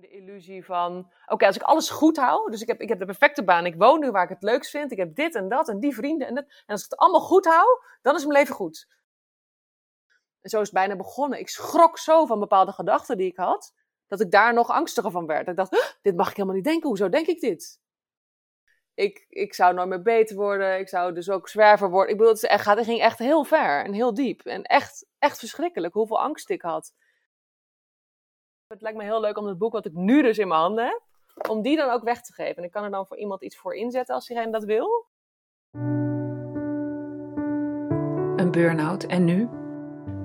de illusie van, oké, als ik alles goed hou, dus ik heb, ik heb de perfecte baan, ik woon nu waar ik het leukst vind, ik heb dit en dat en die vrienden en dat, en als ik het allemaal goed hou, dan is mijn leven goed. En zo is het bijna begonnen. Ik schrok zo van bepaalde gedachten die ik had, dat ik daar nog angstiger van werd. Ik dacht, dit mag ik helemaal niet denken, hoezo denk ik dit? Ik, ik zou nooit meer beter worden, ik zou dus ook zwerver worden. Ik bedoel, het ging echt heel ver en heel diep en echt, echt verschrikkelijk hoeveel angst ik had. Het lijkt me heel leuk om het boek wat ik nu dus in mijn handen heb, om die dan ook weg te geven. En ik kan er dan voor iemand iets voor inzetten als diegene dat wil. Een burn-out en nu?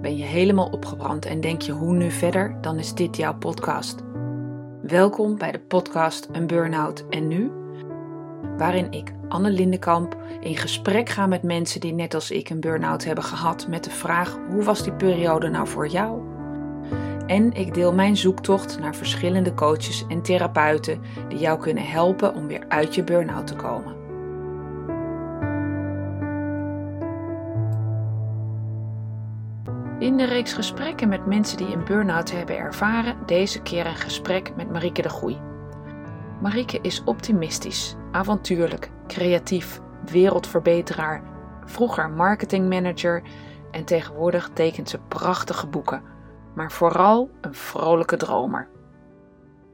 Ben je helemaal opgebrand en denk je hoe nu verder? Dan is dit jouw podcast. Welkom bij de podcast Een Burn-out en nu? Waarin ik, Anne Lindenkamp, in gesprek ga met mensen die net als ik een burn-out hebben gehad met de vraag: hoe was die periode nou voor jou? En ik deel mijn zoektocht naar verschillende coaches en therapeuten die jou kunnen helpen om weer uit je burn-out te komen. In de reeks gesprekken met mensen die een burn-out hebben ervaren, deze keer een gesprek met Marieke de Goei. Marieke is optimistisch, avontuurlijk, creatief, wereldverbeteraar, vroeger marketingmanager en tegenwoordig tekent ze prachtige boeken maar vooral een vrolijke dromer.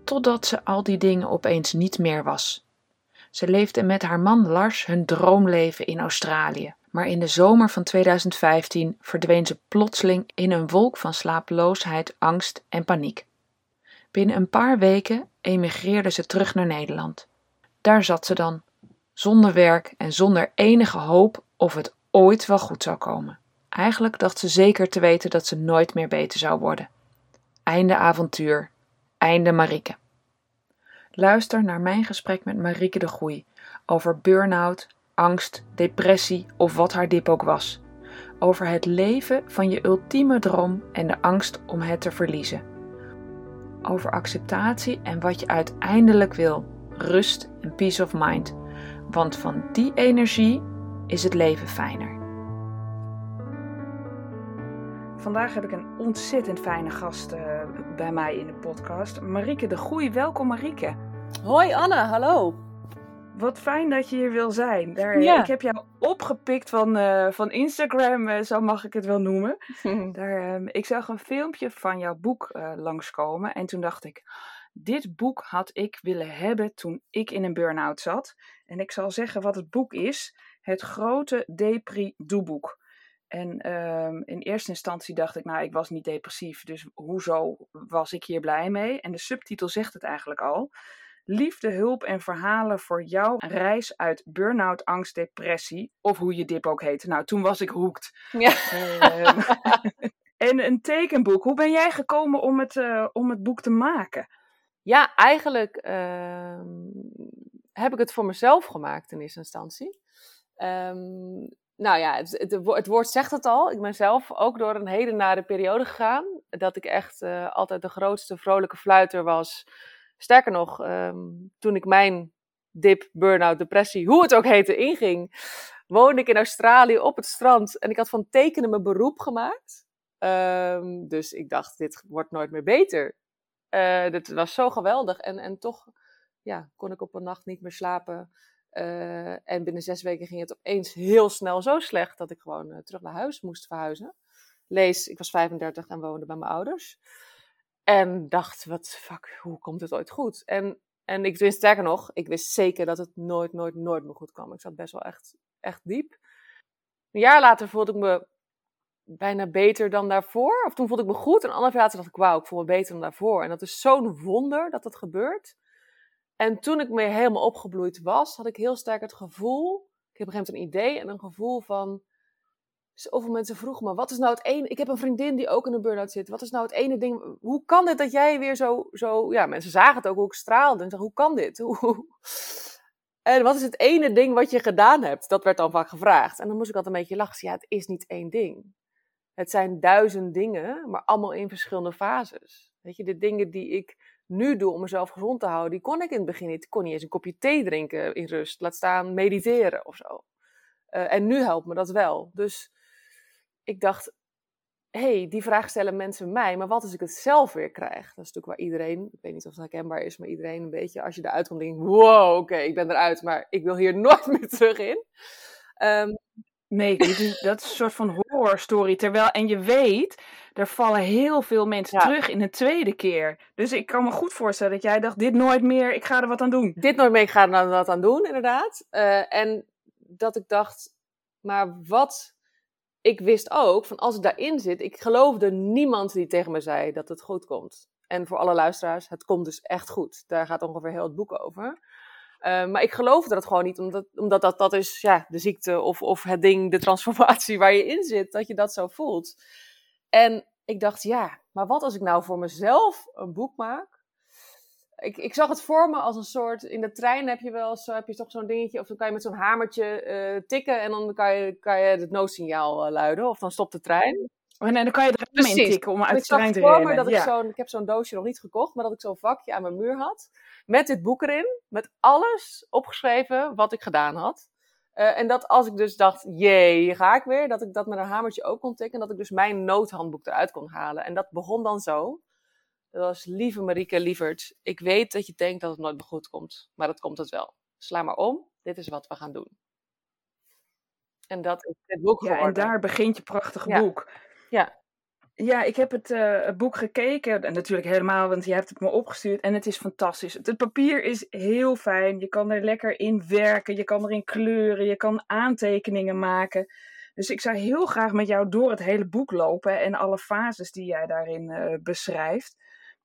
Totdat ze al die dingen opeens niet meer was. Ze leefde met haar man Lars hun droomleven in Australië, maar in de zomer van 2015 verdween ze plotseling in een wolk van slapeloosheid, angst en paniek. Binnen een paar weken emigreerde ze terug naar Nederland. Daar zat ze dan, zonder werk en zonder enige hoop of het ooit wel goed zou komen. Eigenlijk dacht ze zeker te weten dat ze nooit meer beter zou worden. Einde avontuur, einde Marieke. Luister naar mijn gesprek met Marieke de Groei over burn-out, angst, depressie of wat haar dip ook was. Over het leven van je ultieme droom en de angst om het te verliezen. Over acceptatie en wat je uiteindelijk wil, rust en peace of mind. Want van die energie is het leven fijner. Vandaag heb ik een ontzettend fijne gast uh, bij mij in de podcast. Marieke de Goeie. Welkom Marieke. Hoi Anne, hallo. Wat fijn dat je hier wil zijn. Daar, ja. Ik heb jou opgepikt van, uh, van Instagram, uh, zo mag ik het wel noemen. Daar, uh, ik zag een filmpje van jouw boek langskomen en toen dacht ik, dit boek had ik willen hebben toen ik in een burn-out zat. En ik zal zeggen wat het boek is. Het grote Depri Doeboek. En um, in eerste instantie dacht ik, nou, ik was niet depressief, dus hoezo was ik hier blij mee? En de subtitel zegt het eigenlijk al. Liefde, hulp en verhalen voor jouw reis uit burn-out, angst, depressie, of hoe je dip ook heet. Nou, toen was ik hoekt. Ja. Um, en een tekenboek. Hoe ben jij gekomen om het, uh, om het boek te maken? Ja, eigenlijk uh, heb ik het voor mezelf gemaakt in eerste instantie. Um, nou ja, het, het, woord zegt het al. Ik ben zelf ook door een hele nare periode gegaan. Dat ik echt uh, altijd de grootste vrolijke fluiter was. Sterker nog, um, toen ik mijn dip, burn-out, depressie, hoe het ook heette, inging, woonde ik in Australië op het strand. En ik had van tekenen mijn beroep gemaakt. Um, dus ik dacht, dit wordt nooit meer beter. Uh, dit was zo geweldig. En, en toch ja, kon ik op een nacht niet meer slapen. Uh, en binnen zes weken ging het opeens heel snel zo slecht dat ik gewoon uh, terug naar huis moest verhuizen. Lees, ik was 35 en woonde bij mijn ouders. En dacht, wat fuck, hoe komt het ooit goed? En, en ik wist sterker nog, ik wist zeker dat het nooit, nooit, nooit meer goed kwam. Ik zat best wel echt, echt diep. Een jaar later voelde ik me bijna beter dan daarvoor. Of toen voelde ik me goed. En anderhalf jaar later dacht ik, wauw, ik voel me beter dan daarvoor. En dat is zo'n wonder dat dat gebeurt. En toen ik me helemaal opgebloeid was, had ik heel sterk het gevoel. Ik heb op een gegeven idee en een gevoel van. Zoveel mensen vroegen me: wat is nou het ene. Ik heb een vriendin die ook in een burn-out zit. Wat is nou het ene ding. Hoe kan dit dat jij weer zo. zo ja, mensen zagen het ook hoe ik straalde. En zeiden: hoe kan dit? En wat is het ene ding wat je gedaan hebt? Dat werd dan vaak gevraagd. En dan moest ik altijd een beetje lachen. Ja, het is niet één ding. Het zijn duizend dingen, maar allemaal in verschillende fases. Weet je, de dingen die ik nu doe om mezelf gezond te houden, die kon ik in het begin niet. Ik kon niet eens een kopje thee drinken in rust. Laat staan mediteren of zo. Uh, en nu helpt me dat wel. Dus ik dacht, hey, die vraag stellen mensen mij, maar wat als ik het zelf weer krijg? Dat is natuurlijk waar iedereen, ik weet niet of het herkenbaar is, maar iedereen een beetje, als je eruit komt, denkt, wow, oké, ik ben eruit, maar ik wil hier nooit meer terug in. Um, nee, dat is een soort van horror story. Terwijl, en je weet, er vallen heel veel mensen terug in een tweede keer. Dus ik kan me goed voorstellen dat jij dacht, dit nooit meer, ik ga er wat aan doen. Dit nooit meer, ik ga er wat aan doen, inderdaad. Uh, en dat ik dacht, maar wat ik wist ook, van als ik daarin zit, ik geloofde niemand die tegen me zei dat het goed komt. En voor alle luisteraars, het komt dus echt goed. Daar gaat ongeveer heel het boek over. Uh, maar ik geloofde dat gewoon niet, omdat, omdat dat, dat is ja, de ziekte of, of het ding, de transformatie waar je in zit, dat je dat zo voelt. En ik dacht, ja, maar wat als ik nou voor mezelf een boek maak ik, ik zag het voor me als een soort. In de trein heb je wel zo, heb je toch zo'n dingetje. Of dan kan je met zo'n hamertje uh, tikken. En dan kan je, kan je het noodsignaal uh, luiden. Of dan stopt de trein. Oh, en dan kan je er in tikken om uit de trein te rennen. Dat ik, zo'n, ik heb zo'n doosje nog niet gekocht. Maar dat ik zo'n vakje aan mijn muur had. Met dit boek erin. Met alles opgeschreven wat ik gedaan had. Uh, en dat als ik dus dacht, jee, ga ik weer. Dat ik dat met een hamertje ook kon tikken. En dat ik dus mijn noodhandboek eruit kon halen. En dat begon dan zo. Dat was lieve Marieke Lievert. Ik weet dat je denkt dat het nooit meer goed komt, maar dat komt het wel. Sla maar om, dit is wat we gaan doen. En dat is het boek Ja, en daar begint je prachtige boek. Ja. Ja, ik heb het, uh, het, boek gekeken. En natuurlijk helemaal, want je hebt het me opgestuurd. En het is fantastisch. Het papier is heel fijn. Je kan er lekker in werken. Je kan erin kleuren. Je kan aantekeningen maken. Dus ik zou heel graag met jou door het hele boek lopen. En alle fases die jij daarin uh, beschrijft.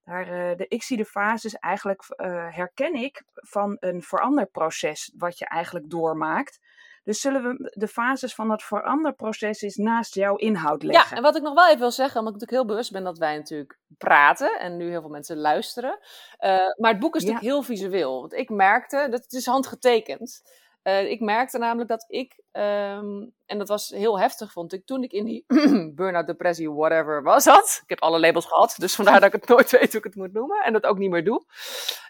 Daar, uh, de, ik zie de fases eigenlijk, herken ik van een veranderproces wat je eigenlijk doormaakt. Dus zullen we de fases van dat veranderproces eens naast jouw inhoud leggen? Ja, en wat ik nog wel even wil zeggen, omdat ik natuurlijk heel bewust ben dat wij natuurlijk praten en nu heel veel mensen luisteren. Uh, maar het boek is natuurlijk heel visueel. Want ik merkte, dat het is handgetekend. Uh, ik merkte namelijk dat ik, um, en dat was heel heftig vond ik, toen ik in die burn-out, depressie, whatever was dat. Ik heb alle labels gehad, dus vandaar dat ik het nooit weet hoe ik het moet noemen en dat ook niet meer doe.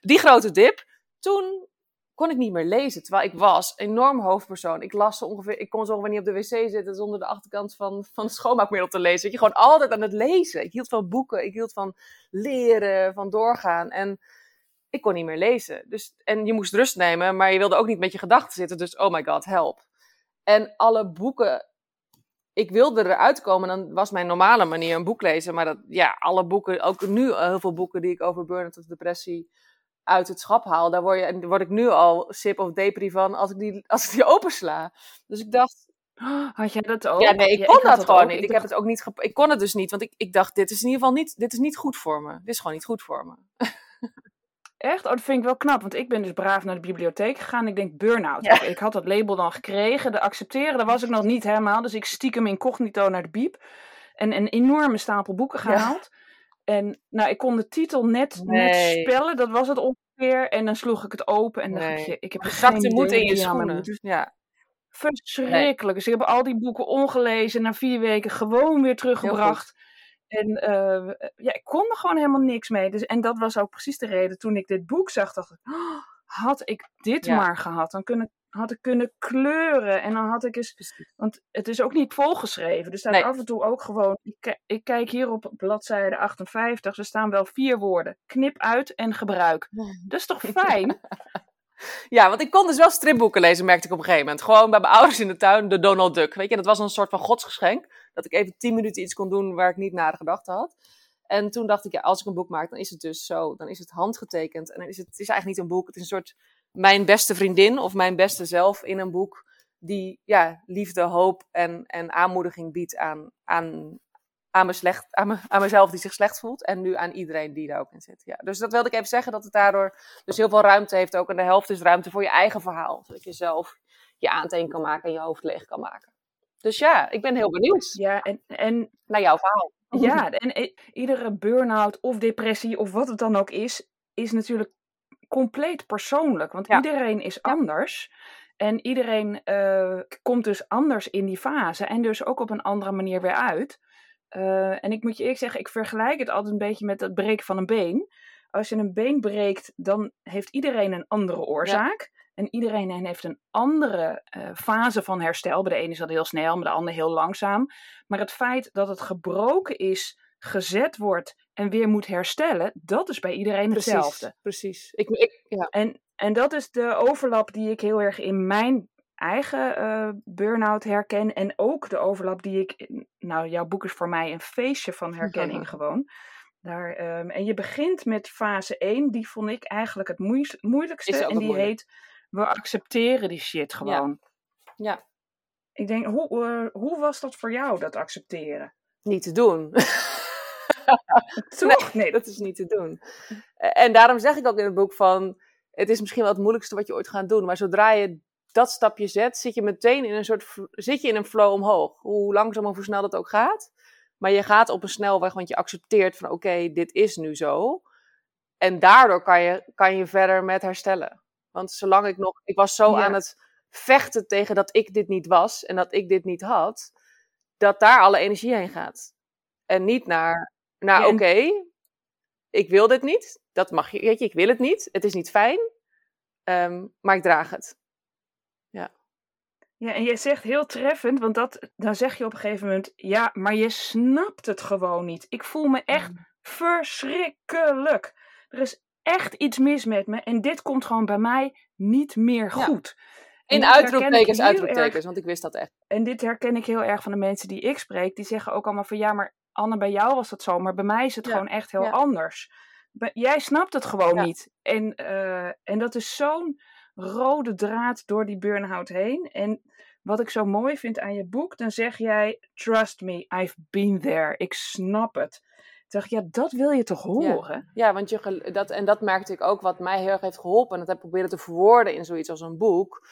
Die grote dip, toen kon ik niet meer lezen, terwijl ik was enorm hoofdpersoon. Ik las ongeveer, ik kon zo ongeveer niet op de wc zitten zonder de achterkant van, van het schoonmaakmiddel te lezen. Je, gewoon altijd aan het lezen. Ik hield van boeken, ik hield van leren, van doorgaan en ik kon niet meer lezen. Dus, en je moest rust nemen, maar je wilde ook niet met je gedachten zitten. Dus oh my god, help. En alle boeken, ik wilde eruit komen. Dan was mijn normale manier een boek lezen. Maar dat, ja, alle boeken, ook nu heel veel boeken die ik over burn-out of depressie uit het schap haal. Daar word, je, word ik nu al sip of depri van als ik die, als ik die opensla. Dus ik dacht, had jij dat ook? Ja, nee, ik kon dat, gewoon niet. Ik, ik heb het ook niet. Ik kon het dus niet, want ik, ik dacht, dit is in ieder geval niet, dit is niet goed voor me. Dit is gewoon niet goed voor me. Echt? Oh, dat vind ik wel knap. Want ik ben dus braaf naar de bibliotheek gegaan. Ik denk burn-out. Ik had dat label dan gekregen. De accepteren, daar was ik nog niet helemaal. Dus ik stiekem incognito naar de biep. En een enorme stapel boeken gehaald. En nou, ik kon de titel net, net spellen. Dat was het ongeveer. En dan sloeg ik het open. En nee. dacht ik, ik heb geen moed in je schoenen. Ja. Verschrikkelijk. Dus ik heb al die boeken ongelezen. Na vier weken gewoon weer teruggebracht. En uh, ja, ik kon er gewoon helemaal niks mee. Dus, en dat was ook precies de reden toen ik dit boek zag. Dacht ik, oh, had ik dit ja. maar gehad, dan kunnen, had ik kunnen kleuren. En dan had ik eens. Want het is ook niet volgeschreven. Er staat nee. af en toe ook gewoon. Ik, ik, kijk hier op bladzijde 58. Er staan wel vier woorden: knip uit en gebruik. Dat is toch fijn? Ja, want ik kon dus wel stripboeken lezen, merkte ik op een gegeven moment. Gewoon bij mijn ouders in de tuin, de Donald Duck. Weet je, dat was een soort van godsgeschenk. Dat ik even tien minuten iets kon doen waar ik niet naar de gedachte had. En toen dacht ik, ja, als ik een boek maak, dan is het dus zo. Dan is het handgetekend. En dan is het, het is eigenlijk niet een boek. Het is een soort mijn beste vriendin of mijn beste zelf in een boek. Die ja, liefde, hoop en, en aanmoediging biedt aan, aan, aan, me slecht, aan, me, aan mezelf die zich slecht voelt. En nu aan iedereen die daar ook in zit. Ja, dus dat wilde ik even zeggen, dat het daardoor dus heel veel ruimte heeft ook. En de helft is ruimte voor je eigen verhaal. Zodat je zelf je aantekening kan maken en je hoofd leeg kan maken. Dus ja, ik ben heel benieuwd. Ja, en, en naar jouw verhaal. Ja, en iedere burn-out of depressie of wat het dan ook is, is natuurlijk compleet persoonlijk. Want ja. iedereen is anders. En iedereen uh, komt dus anders in die fase. En dus ook op een andere manier weer uit. Uh, en ik moet je eerlijk zeggen, ik vergelijk het altijd een beetje met het breken van een been. Als je een been breekt, dan heeft iedereen een andere oorzaak. Ja. En iedereen heeft een andere uh, fase van herstel. Bij de ene is dat heel snel, bij de ander heel langzaam. Maar het feit dat het gebroken is, gezet wordt en weer moet herstellen, dat is bij iedereen hetzelfde. Precies. Ik, ik, ja. en, en dat is de overlap die ik heel erg in mijn eigen uh, burn-out herken. En ook de overlap die ik. Nou, jouw boek is voor mij een feestje van herkenning gewoon. Daar, um, en je begint met fase 1, die vond ik eigenlijk het moeilijkste. En die heet: We accepteren die shit gewoon. Ja. ja. Ik denk, hoe, uh, hoe was dat voor jou, dat accepteren? Niet te doen. Toch? Nee, nee, dat is niet te doen. En daarom zeg ik ook in het boek van. Het is misschien wel het moeilijkste wat je ooit gaat doen. Maar zodra je dat stapje zet, zit je meteen in een soort, zit je in een flow omhoog. Hoe langzaam of hoe snel dat ook gaat. Maar je gaat op een snelweg, want je accepteert van oké, dit is nu zo. En daardoor kan je, kan je verder met herstellen. Want zolang ik nog, ik was zo aan het vechten tegen dat ik dit niet was en dat ik dit niet had, dat daar alle energie heen gaat. En niet naar, naar oké, ik wil dit niet. Dat mag je, weet je, ik wil het niet. Het is niet fijn. Um, maar ik draag het. Ja, en je zegt heel treffend, want dat, dan zeg je op een gegeven moment, ja, maar je snapt het gewoon niet. Ik voel me echt mm. verschrikkelijk. Er is echt iets mis met me en dit komt gewoon bij mij niet meer goed. In uitroeptekens, uitroeptekens, want ik wist dat echt. En dit herken ik heel erg van de mensen die ik spreek. Die zeggen ook allemaal van ja, maar Anne, bij jou was dat zo, maar bij mij is het gewoon echt heel anders. Jij snapt het gewoon niet. En, uh, en dat is zo'n rode draad door die burn-out heen. En wat ik zo mooi vind aan je boek, dan zeg jij: Trust me, I've been there. Ik snap het. Toen dacht ik, ja, dat wil je toch horen? Ja, want je, dat, en dat merkte ik ook, wat mij heel erg heeft geholpen. En dat heb ik proberen te verwoorden in zoiets als een boek.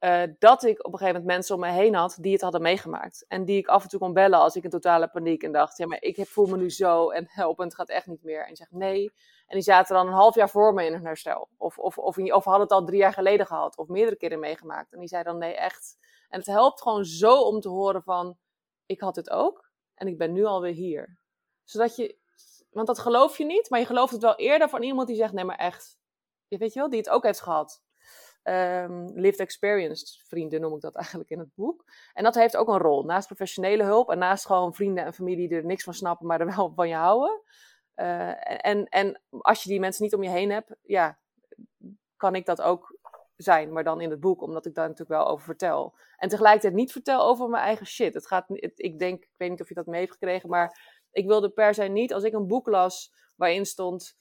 Uh, dat ik op een gegeven moment mensen om me heen had die het hadden meegemaakt. En die ik af en toe kon bellen als ik in totale paniek en dacht: ja, maar ik voel me nu zo en help, en het gaat echt niet meer. En je zegt nee. En die zaten dan een half jaar voor me in een herstel. Of, of, of, of hadden het al drie jaar geleden gehad, of meerdere keren meegemaakt. En die zei dan: nee, echt. En het helpt gewoon zo om te horen van: ik had het ook en ik ben nu alweer hier. Zodat je, want dat geloof je niet, maar je gelooft het wel eerder van iemand die zegt: nee, maar echt. Je weet je wel, die het ook heeft gehad. Um, lived experience vrienden noem ik dat eigenlijk in het boek. En dat heeft ook een rol. Naast professionele hulp en naast gewoon vrienden en familie die er niks van snappen, maar er wel van je houden. Uh, en, en als je die mensen niet om je heen hebt, ja, kan ik dat ook zijn, maar dan in het boek, omdat ik daar natuurlijk wel over vertel. En tegelijkertijd niet vertel over mijn eigen shit. Het gaat, ik denk, ik weet niet of je dat mee heeft gekregen, maar ik wilde per se niet, als ik een boek las waarin stond,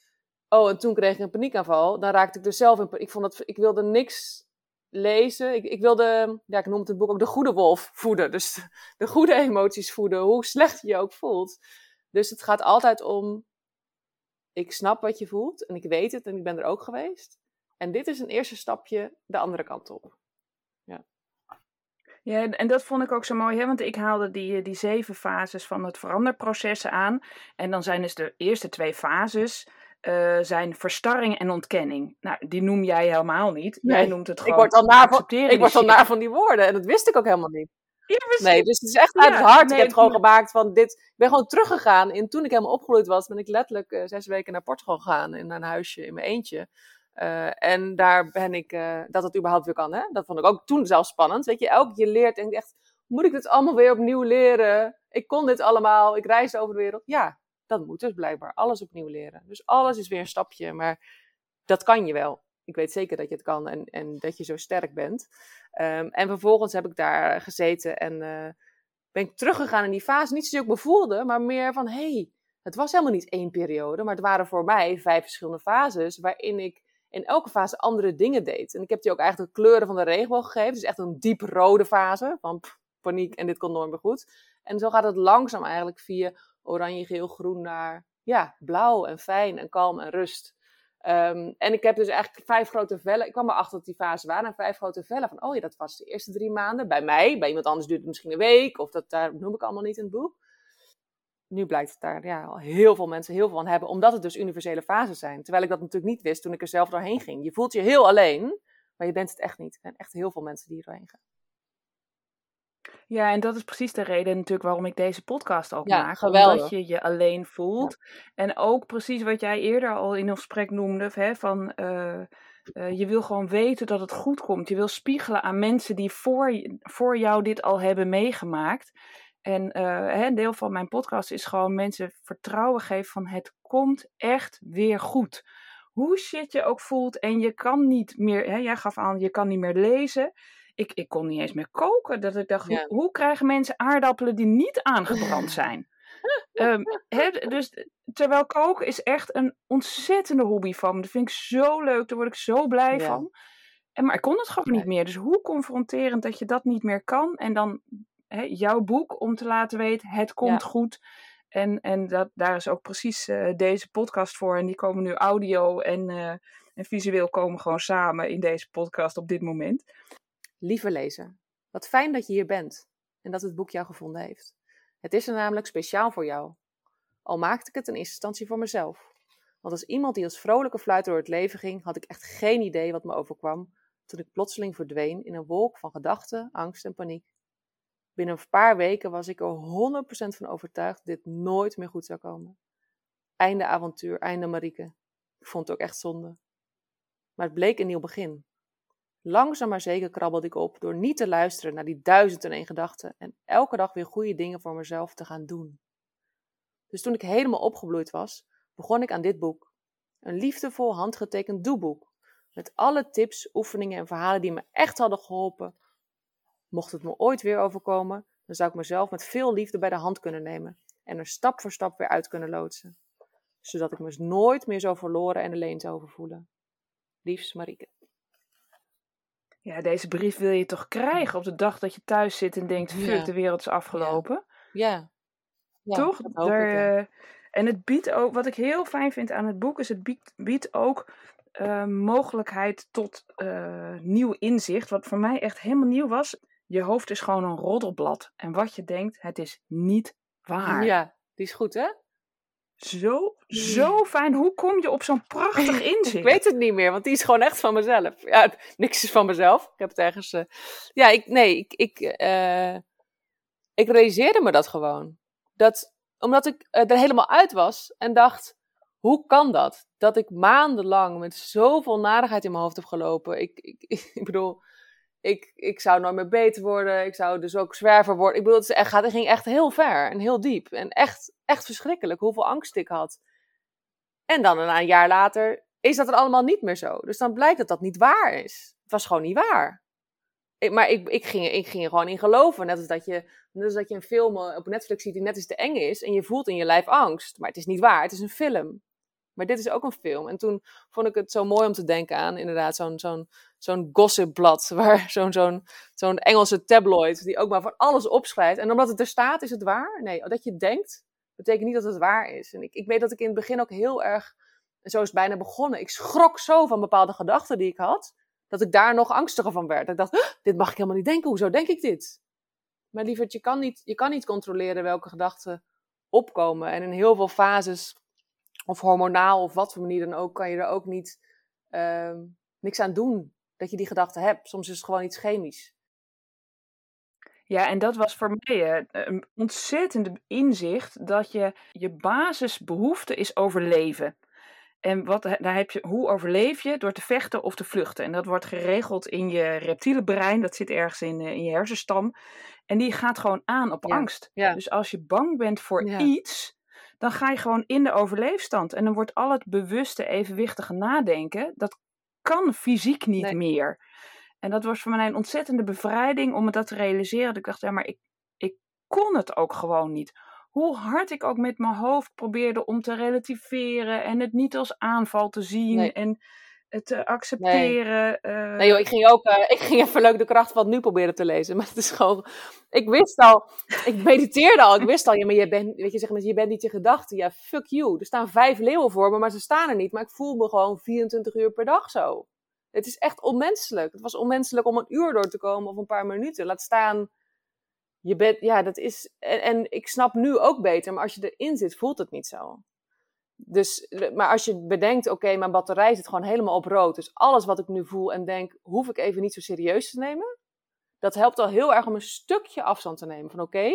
oh, en toen kreeg ik een paniekaanval, dan raakte ik er zelf in. Ik, vond dat, ik wilde niks lezen. Ik, ik wilde, ja, ik noem het het boek ook de goede wolf voeden. Dus de, de goede emoties voeden, hoe slecht je je ook voelt. Dus het gaat altijd om, ik snap wat je voelt en ik weet het en ik ben er ook geweest. En dit is een eerste stapje de andere kant op. Ja. Ja, en dat vond ik ook zo mooi, hè? want ik haalde die, die zeven fases van het veranderproces aan. En dan zijn dus de eerste twee fases, uh, zijn verstarring en ontkenning. Nou, die noem jij helemaal niet. Jij noemt het gewoon ik word al naar van, Ik word al naar van die woorden en dat wist ik ook helemaal niet. Ja, nee, dus het is echt uit het hart. ik heb het gewoon gemaakt van dit. Ik ben gewoon teruggegaan. En toen ik helemaal opgegroeid was, ben ik letterlijk uh, zes weken naar Portugal gegaan. In een huisje in mijn eentje. Uh, en daar ben ik, uh, dat het überhaupt weer kan. Hè? Dat vond ik ook toen zelf spannend. Weet je, elke keer leert en echt, moet ik dit allemaal weer opnieuw leren? Ik kon dit allemaal, ik reis over de wereld. Ja, dat moet dus blijkbaar. Alles opnieuw leren. Dus alles is weer een stapje, maar dat kan je wel. Ik weet zeker dat je het kan en, en dat je zo sterk bent. Um, en vervolgens heb ik daar gezeten en uh, ben ik teruggegaan in die fase. Niet zozeer ik me voelde, maar meer van, hey, het was helemaal niet één periode, maar het waren voor mij vijf verschillende fases waarin ik in elke fase andere dingen deed. En ik heb die ook eigenlijk de kleuren van de regenboog gegeven. Dus echt een diep rode fase van paniek en dit komt nooit meer goed. En zo gaat het langzaam eigenlijk via oranje, geel, groen naar ja, blauw en fijn en kalm en rust. Um, en ik heb dus eigenlijk vijf grote vellen. Ik kwam erachter dat die fase waren. En vijf grote vellen. Van, oh ja, dat was de eerste drie maanden. Bij mij. Bij iemand anders duurt het misschien een week. Of dat daar noem ik allemaal niet in het boek nu blijkt het daar ja, al heel veel mensen heel veel van hebben, omdat het dus universele fases zijn. Terwijl ik dat natuurlijk niet wist toen ik er zelf doorheen ging. Je voelt je heel alleen, maar je bent het echt niet. Er zijn echt heel veel mensen die er doorheen gaan. Ja, en dat is precies de reden natuurlijk waarom ik deze podcast ook ja, maak. Geweldig. Omdat je je alleen voelt. En ook precies wat jij eerder al in ons gesprek noemde, hè, van uh, Eh, je wil gewoon weten dat het goed komt. Je wil spiegelen aan mensen die voor, voor jou dit al hebben meegemaakt. En uh, een deel van mijn podcast is gewoon mensen vertrouwen geven van het komt echt weer goed. Hoe shit je ook voelt en je kan niet meer, hè, jij gaf aan, je kan niet meer lezen. Ik, ik kon niet eens meer koken. Dat ik dacht, hoe, hoe, krijgen mensen aardappelen die niet aangebrand zijn? um, dus terwijl koken is echt een ontzettende hobby van me. Dat vind ik zo leuk, daar word ik zo blij van. En, maar ik kon het gewoon niet meer. Dus hoe confronterend dat je dat niet meer kan. En dan jouw boek om te laten weten, het komt goed. En, en dat, daar is ook precies uh, deze podcast voor. En die komen nu audio en, uh, en visueel komen gewoon samen in deze podcast op dit moment. Lieve lezer, wat fijn dat je hier bent en dat het boek jou gevonden heeft. Het is er namelijk speciaal voor jou. Al maakte ik het in eerste instantie voor mezelf. Want als iemand die als vrolijke fluiter door het leven ging, had ik echt geen idee wat me overkwam toen ik plotseling verdween in een wolk van gedachten, angst en paniek. Binnen een paar weken was ik er 100% van overtuigd dat dit nooit meer goed zou komen. Einde avontuur, einde Marieke. Ik vond het ook echt zonde. Maar het bleek een nieuw begin. Langzaam maar zeker krabbelde ik op door niet te luisteren naar die duizend en één gedachten en elke dag weer goede dingen voor mezelf te gaan doen. Dus toen ik helemaal opgebloeid was, begon ik aan dit boek. Een liefdevol handgetekend doeboek. Met alle tips, oefeningen en verhalen die me echt hadden geholpen. Mocht het me ooit weer overkomen, dan zou ik mezelf met veel liefde bij de hand kunnen nemen en er stap voor stap weer uit kunnen loodsen. Zodat ik me nooit meer zo verloren en alleen zou voelen. Liefs Marieke. Ja, deze brief wil je toch krijgen op de dag dat je thuis zit en denkt: fuck, de wereld is afgelopen. Ja. ja. toch? Daar, uh, en het biedt ook, wat ik heel fijn vind aan het boek, is het biedt, biedt ook uh, mogelijkheid tot uh, nieuw inzicht. Wat voor mij echt helemaal nieuw was. Je hoofd is gewoon een roddelblad. En wat je denkt, het is niet waar. Ja, die is goed, hè? Zo, zo fijn. Hoe kom je op zo'n prachtig inzicht? ik weet het niet meer, want die is gewoon echt van mezelf. Ja, niks is van mezelf. Ik heb het ergens. Uh... Ja, ik, nee, ik, ik, uh... ik realiseerde me dat gewoon. Dat, omdat ik er helemaal uit was en dacht: hoe kan dat? Dat ik maandenlang met zoveel narigheid in mijn hoofd heb gelopen. Ik, ik, ik bedoel, ik, ik zou nooit meer beter worden. Ik zou dus ook zwerver worden. Ik bedoel, het, het ging echt heel ver en heel diep. En echt, echt verschrikkelijk hoeveel angst ik had. En dan een jaar later is dat er allemaal niet meer zo. Dus dan blijkt dat dat niet waar is. Het was gewoon niet waar. Maar ik, ik, ging, ik ging er gewoon in geloven. Net als, dat je, net als dat je een film op Netflix ziet die net eens te eng is. En je voelt in je lijf angst. Maar het is niet waar. Het is een film. Maar dit is ook een film. En toen vond ik het zo mooi om te denken aan inderdaad zo'n zo'n zo'n gossipblad. Waar zo'n zo'n zo'n Engelse tabloid die ook maar van alles opschrijft. En omdat het er staat, is het waar? Nee, dat je denkt, betekent niet dat het waar is. En ik, ik weet dat ik in het begin ook heel erg, en zo is het bijna begonnen. Ik schrok zo van bepaalde gedachten die ik had. Dat ik daar nog angstiger van werd. Ik dacht, dit mag ik helemaal niet denken. Hoezo denk ik dit? Maar lieverd, je kan niet, je kan niet controleren welke gedachten opkomen. En in heel veel fases of hormonaal of wat voor manier dan ook, kan je er ook niet uh, niks aan doen dat je die gedachte hebt. Soms is het gewoon iets chemisch. Ja, en dat was voor mij een ontzettende inzicht dat je je basisbehoefte is overleven. En wat, daar heb je, hoe overleef je? Door te vechten of te vluchten. En dat wordt geregeld in je reptiele brein. Dat zit ergens in, eh, in je hersenstam. En die gaat gewoon aan op angst. Ja. Dus als je bang bent voor iets, dan ga je gewoon in de overleefstand. En dan wordt al het bewuste, evenwichtige nadenken, dat kan fysiek niet meer. En dat was voor mij een ontzettende bevrijding om me dat te realiseren. Dat ik dacht, ja, maar ik, ik kon het ook gewoon niet. Hoe hard ik ook met mijn hoofd probeerde om te relativeren en het niet als aanval te zien. En te accepteren. Nee, nee joh, ik ging ook, uh, ik ging even leuk de kracht van het nu proberen te lezen. Maar het is gewoon, ik wist al, ik mediteerde al, ik wist al, ja, maar je bent, weet je, zeg maar, je bent niet je gedachten. Ja, fuck you. Er staan vijf leeuwen voor me, maar ze staan er niet. Maar ik voel me gewoon 24 uur per dag zo. Het is echt onmenselijk. Het was onmenselijk om een uur door te komen of een paar minuten. Laat staan, je bent, ja, dat is, en, en ik snap nu ook beter, maar als je erin zit, voelt het niet zo. Dus, maar als je bedenkt, oké, mijn batterij zit gewoon helemaal op rood. Dus alles wat ik nu voel en denk, hoef ik even niet zo serieus te nemen. Dat helpt al heel erg om een stukje afstand te nemen. Van oké,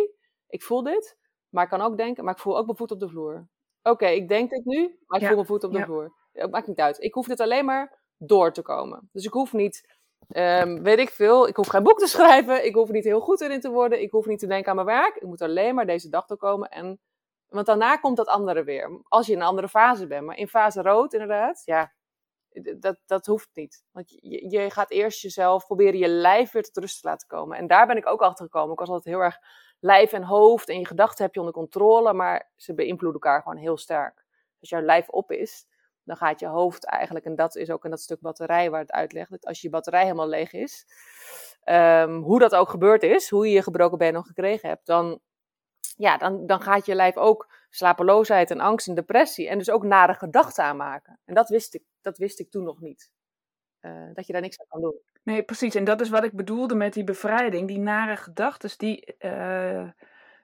ik voel dit, maar ik kan ook denken, maar ik voel ook mijn voet op de vloer. Oké, ik denk dit nu, maar ik voel mijn voet op de vloer. Het maakt niet uit. Ik hoef dit alleen maar door te komen. Dus ik hoef niet, ehm, weet ik veel, ik hoef geen boek te schrijven. Ik hoef niet heel goed erin te worden. Ik hoef niet te denken aan mijn werk. Ik moet alleen maar deze dag doorkomen. En, want daarna komt dat andere weer. Als je in een andere fase bent. Maar in fase rood inderdaad, ja, dat, dat hoeft niet. Want je, je gaat eerst jezelf proberen je lijf weer tot rust te laten komen. En daar ben ik ook achter gekomen. Ik was altijd heel erg lijf en hoofd en je gedachten heb je onder controle, maar ze beïnvloeden elkaar gewoon heel sterk. Als jouw lijf op is, dan gaat je hoofd eigenlijk, en dat is ook in dat stuk batterij waar het uitlegt, dat als je batterij helemaal leeg is, ehm, hoe dat ook gebeurd is, hoe je je gebroken been nog gekregen hebt, dan, ja, dan, dan gaat je lijf ook slapeloosheid en angst en depressie en dus ook nare gedachten aanmaken. En dat wist ik, dat wist ik toen nog niet. Uh, dat je daar niks aan kan doen. Nee, precies. En dat is wat ik bedoelde met die bevrijding. Die nare gedachten, die, uh,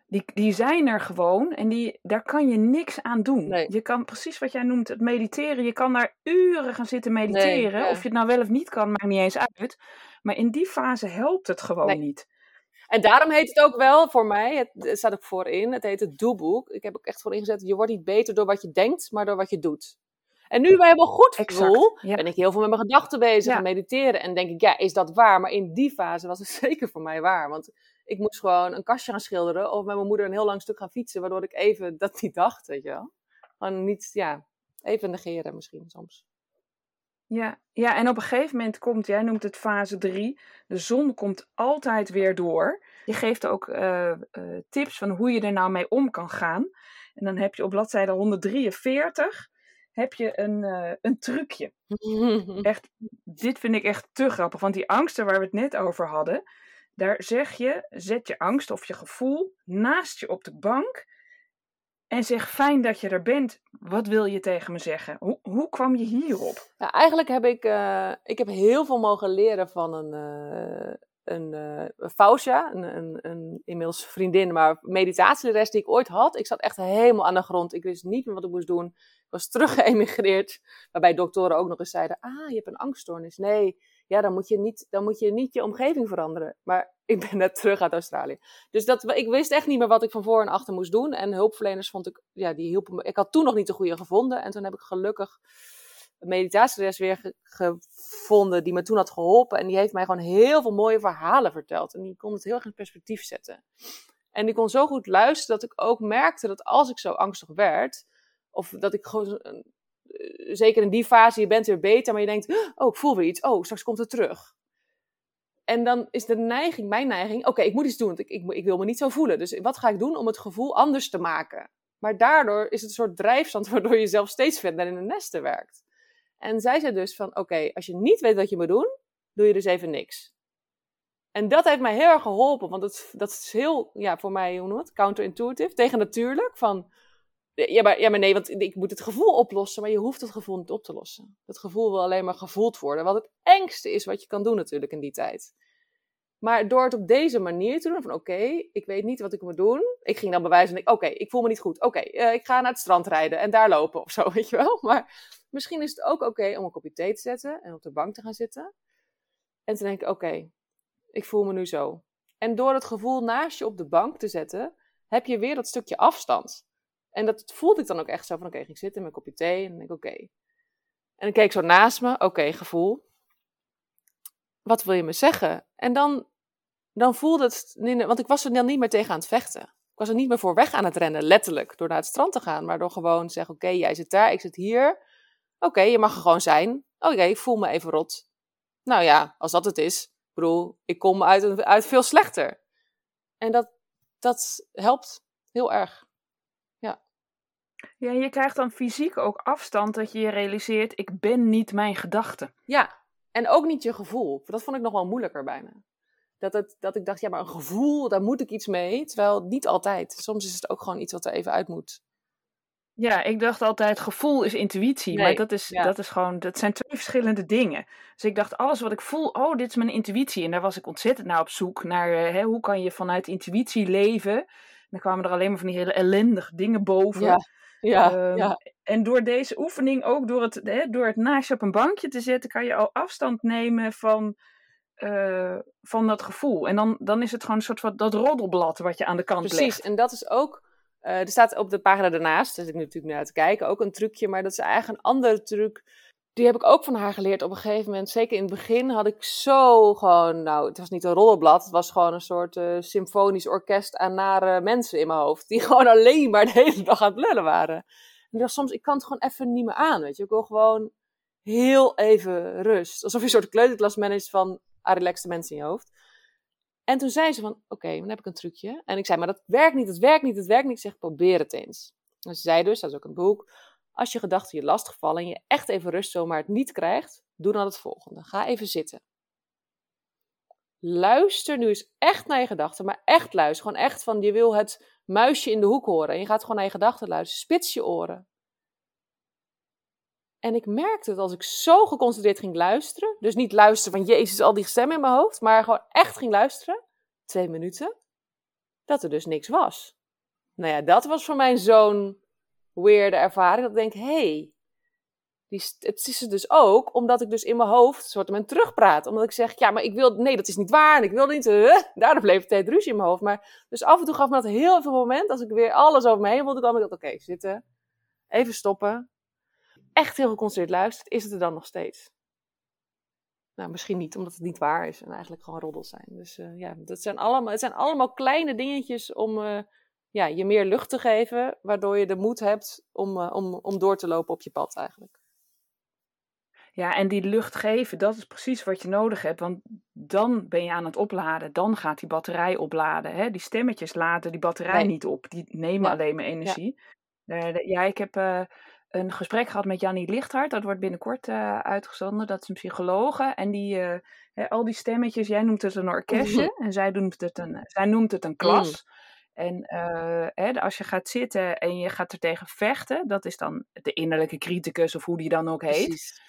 die, die zijn er gewoon. En die, daar kan je niks aan doen. Nee. Je kan precies wat jij noemt, het mediteren. Je kan daar uren gaan zitten mediteren. Nee. Of je het nou wel of niet kan, maakt niet eens uit. Maar in die fase helpt het gewoon niet. En daarom heet het ook wel voor mij, het, het staat ook voorin, het heet het doeboek. Ik heb ook echt voor ingezet, je wordt niet beter door wat je denkt, maar door wat je doet. En nu bij helemaal goed Exact, gevoel, ja. ben ik heel veel met mijn gedachten bezig Ja. en mediteren. En denk ik, ja, is dat waar? Maar in die fase was het zeker voor mij waar. Want ik moest gewoon een kastje gaan schilderen of met mijn moeder een heel lang stuk gaan fietsen, waardoor ik even dat niet dacht, weet je wel. Gewoon niet, ja, even negeren misschien soms. Ja, ja, en op een gegeven moment komt, jij noemt het fase 3, de zon komt altijd weer door. Je geeft ook eh, eh, tips van hoe je er nou mee om kan gaan. En dan heb je op bladzijde 143 heb je een, eh, een trucje. Echt, dit vind ik echt te grappig, want die angsten waar we het net over hadden, daar zeg je, zet je angst of je gevoel naast je op de bank en zeg fijn dat je er bent. Wat wil je tegen me zeggen? Hoe, hoe kwam je hierop? Ja, eigenlijk heb ik, eh, ik heb heel veel mogen leren van een, eh een eh Fausja, een, een, een inmiddels vriendin, maar meditatielerares die ik ooit had. Ik zat echt helemaal aan de grond. Ik wist niet meer wat ik moest doen. Ik was terug geëmigreerd, waarbij doktoren ook nog eens zeiden, ah, je hebt een angststoornis. Nee, ja, dan moet je niet, dan moet je, niet je omgeving veranderen. Maar ik ben net terug uit Australië. Dus dat, ik wist echt niet meer wat ik van voor en achter moest doen. En hulpverleners vond ik, ja, die hielpen me. Ik had toen nog niet de goede gevonden. En toen heb ik gelukkig een meditatielerares weer ge- gevonden die me toen had geholpen. En die heeft mij gewoon heel veel mooie verhalen verteld. En die kon het heel erg in perspectief zetten. En die kon zo goed luisteren dat ik ook merkte dat als ik zo angstig werd, of dat ik gewoon, eh, zeker in die fase, je bent weer beter, maar je denkt, oh, ik voel weer iets, oh, straks komt het terug. En dan is de neiging, mijn neiging, oké, ik moet iets doen, want ik, ik, ik wil me niet zo voelen. Dus wat ga ik doen om het gevoel anders te maken? Maar daardoor is het een soort drijfstand waardoor je zelf steeds verder in de nesten werkt. En zij zei dus van, oké, als je niet weet wat je moet doen, doe je dus even niks. En dat heeft mij heel erg geholpen, want het, dat is heel, ja, voor mij, hoe noem het, counterintuitive, tegennatuurlijk. Van, ja maar, ja, maar nee, want ik moet het gevoel oplossen, maar je hoeft het gevoel niet op te lossen. Het gevoel wil alleen maar gevoeld worden, wat het engste is wat je kan doen natuurlijk in die tijd. Maar door het op deze manier te doen, van oké, ik weet niet wat ik moet doen. Ik ging dan bewijzen, en ik, oké, ik voel me niet goed. Oké, eh, ik ga naar het strand rijden en daar lopen of zo, weet je wel. Maar misschien is het ook oké om een kopje thee te zetten en op de bank te gaan zitten. En te denken, oké, ik voel me nu zo. En door het gevoel naast je op de bank te zetten, heb je weer dat stukje afstand. En dat voelde ik dan ook echt zo van, oké, ik ging zitten met een kopje thee en dan denk ik, oké. En dan keek ik zo naast me, oké, gevoel. Wat wil je me zeggen? En dan, dan voelde het, want ik was er dan niet meer tegen aan het vechten. Ik was er niet meer voor weg aan het rennen, letterlijk, door naar het strand te gaan. Maar door gewoon te zeggen, oké, jij zit daar, ik zit hier. Oké, je mag er gewoon zijn. Oké, ik voel me even rot. Nou ja, als dat het is. Ik bedoel, ik kom uit, een- uit veel slechter. En dat, dat helpt heel erg. Ja, je krijgt dan fysiek ook afstand dat je je realiseert, ik ben niet mijn gedachten. Ja, en ook niet je gevoel. Dat vond ik nog wel moeilijker bijna. Dat, het, dat ik dacht, ja, maar een gevoel, daar moet ik iets mee. Terwijl niet altijd. Soms is het ook gewoon iets wat er even uit moet. Ja, ik dacht altijd, gevoel is intuïtie. Nee, maar dat is, ja. dat is gewoon, dat zijn twee verschillende dingen. Dus ik dacht, alles wat ik voel, oh, dit is mijn intuïtie. En daar was ik ontzettend naar op zoek. Naar eh, hè, hoe kan je vanuit intuïtie leven. En dan kwamen er alleen maar van die hele ellendige dingen boven. Ja, ja, Ehm, ja. En door deze oefening, ook door het, hè, door het naast je op een bankje te zetten, kan je al afstand nemen van, eh, van dat gevoel. En dan, dan is het gewoon een soort van dat roddelblad wat je aan de kant Precies, legt. en dat is ook. eh, er staat op de pagina daarnaast, dus ik nu natuurlijk naar te kijken, ook een trucje, maar dat is eigenlijk een andere truc. die heb ik ook van haar geleerd op een gegeven moment. Zeker in het begin had ik zo gewoon, nou, het was niet een rollenblad. Het was gewoon een soort uh, symfonisch orkest aan nare mensen in mijn hoofd. Die gewoon alleen maar de hele dag aan het lullen waren. En ik dacht soms, ik kan het gewoon even niet meer aan, weet je. Ik wil gewoon heel even rust. Alsof je een soort kleuterklas managt van relaxte mensen in je hoofd. En toen zei ze van, oké, dan heb ik een trucje. En ik zei, maar dat werkt niet, het werkt niet, het werkt niet. Ik zeg, probeer het eens. En ze zei dus, dat is ook een boek, als je gedachten je lastigvallen en je echt even rust zomaar het niet krijgt, doe dan het volgende. Ga even zitten. Luister nu eens echt naar je gedachten, maar echt luister. Gewoon echt van, je wil het muisje in de hoek horen. En je gaat gewoon naar je gedachten luisteren. Spits je oren. En ik merkte dat als ik zo geconcentreerd ging luisteren, dus niet luisteren van Jezus, al die stemmen in mijn hoofd, maar gewoon echt ging luisteren, twee minuten, dat er dus niks was. Nou ja, dat was voor mij zo'n weirde ervaring, dat ik denk, hé, hey, het is dus ook omdat ik dus in mijn hoofd soort van terugpraat. Omdat ik zeg, ja, maar ik wil, nee, dat is niet waar en ik wil niet, uh, daardoor bleef het ruzie in mijn hoofd. Maar dus af en toe gaf me dat heel veel moment, als ik weer alles over me heen wilde komen, ik dacht, oké, zitten, even stoppen, echt heel geconcentreerd luistert, is het er dan nog steeds. Nou, misschien niet, omdat het niet waar is en eigenlijk gewoon roddels zijn. Dus uh, ja, dat zijn allemaal, het zijn allemaal kleine dingetjes om uh, ja, je meer lucht te geven, waardoor je de moed hebt om, uh, om, om door te lopen op je pad eigenlijk. Ja, en die lucht geven, dat is precies wat je nodig hebt. Want dan ben je aan het opladen. Dan gaat die batterij opladen. Hè? Die stemmetjes laden die batterij nee. niet op. Die nemen ja. alleen maar energie. Ja, ja ik heb een gesprek gehad met Jannie Lichthart. Dat wordt binnenkort uh, uitgezonden. Dat is een psychologe. En die, uh, hè, al die stemmetjes, jij noemt het een orkestje. En zij noemt het een, zij noemt het een klas. Mm. En uh, als je gaat zitten en je gaat er tegen vechten, dat is dan de innerlijke criticus of hoe die dan ook heet.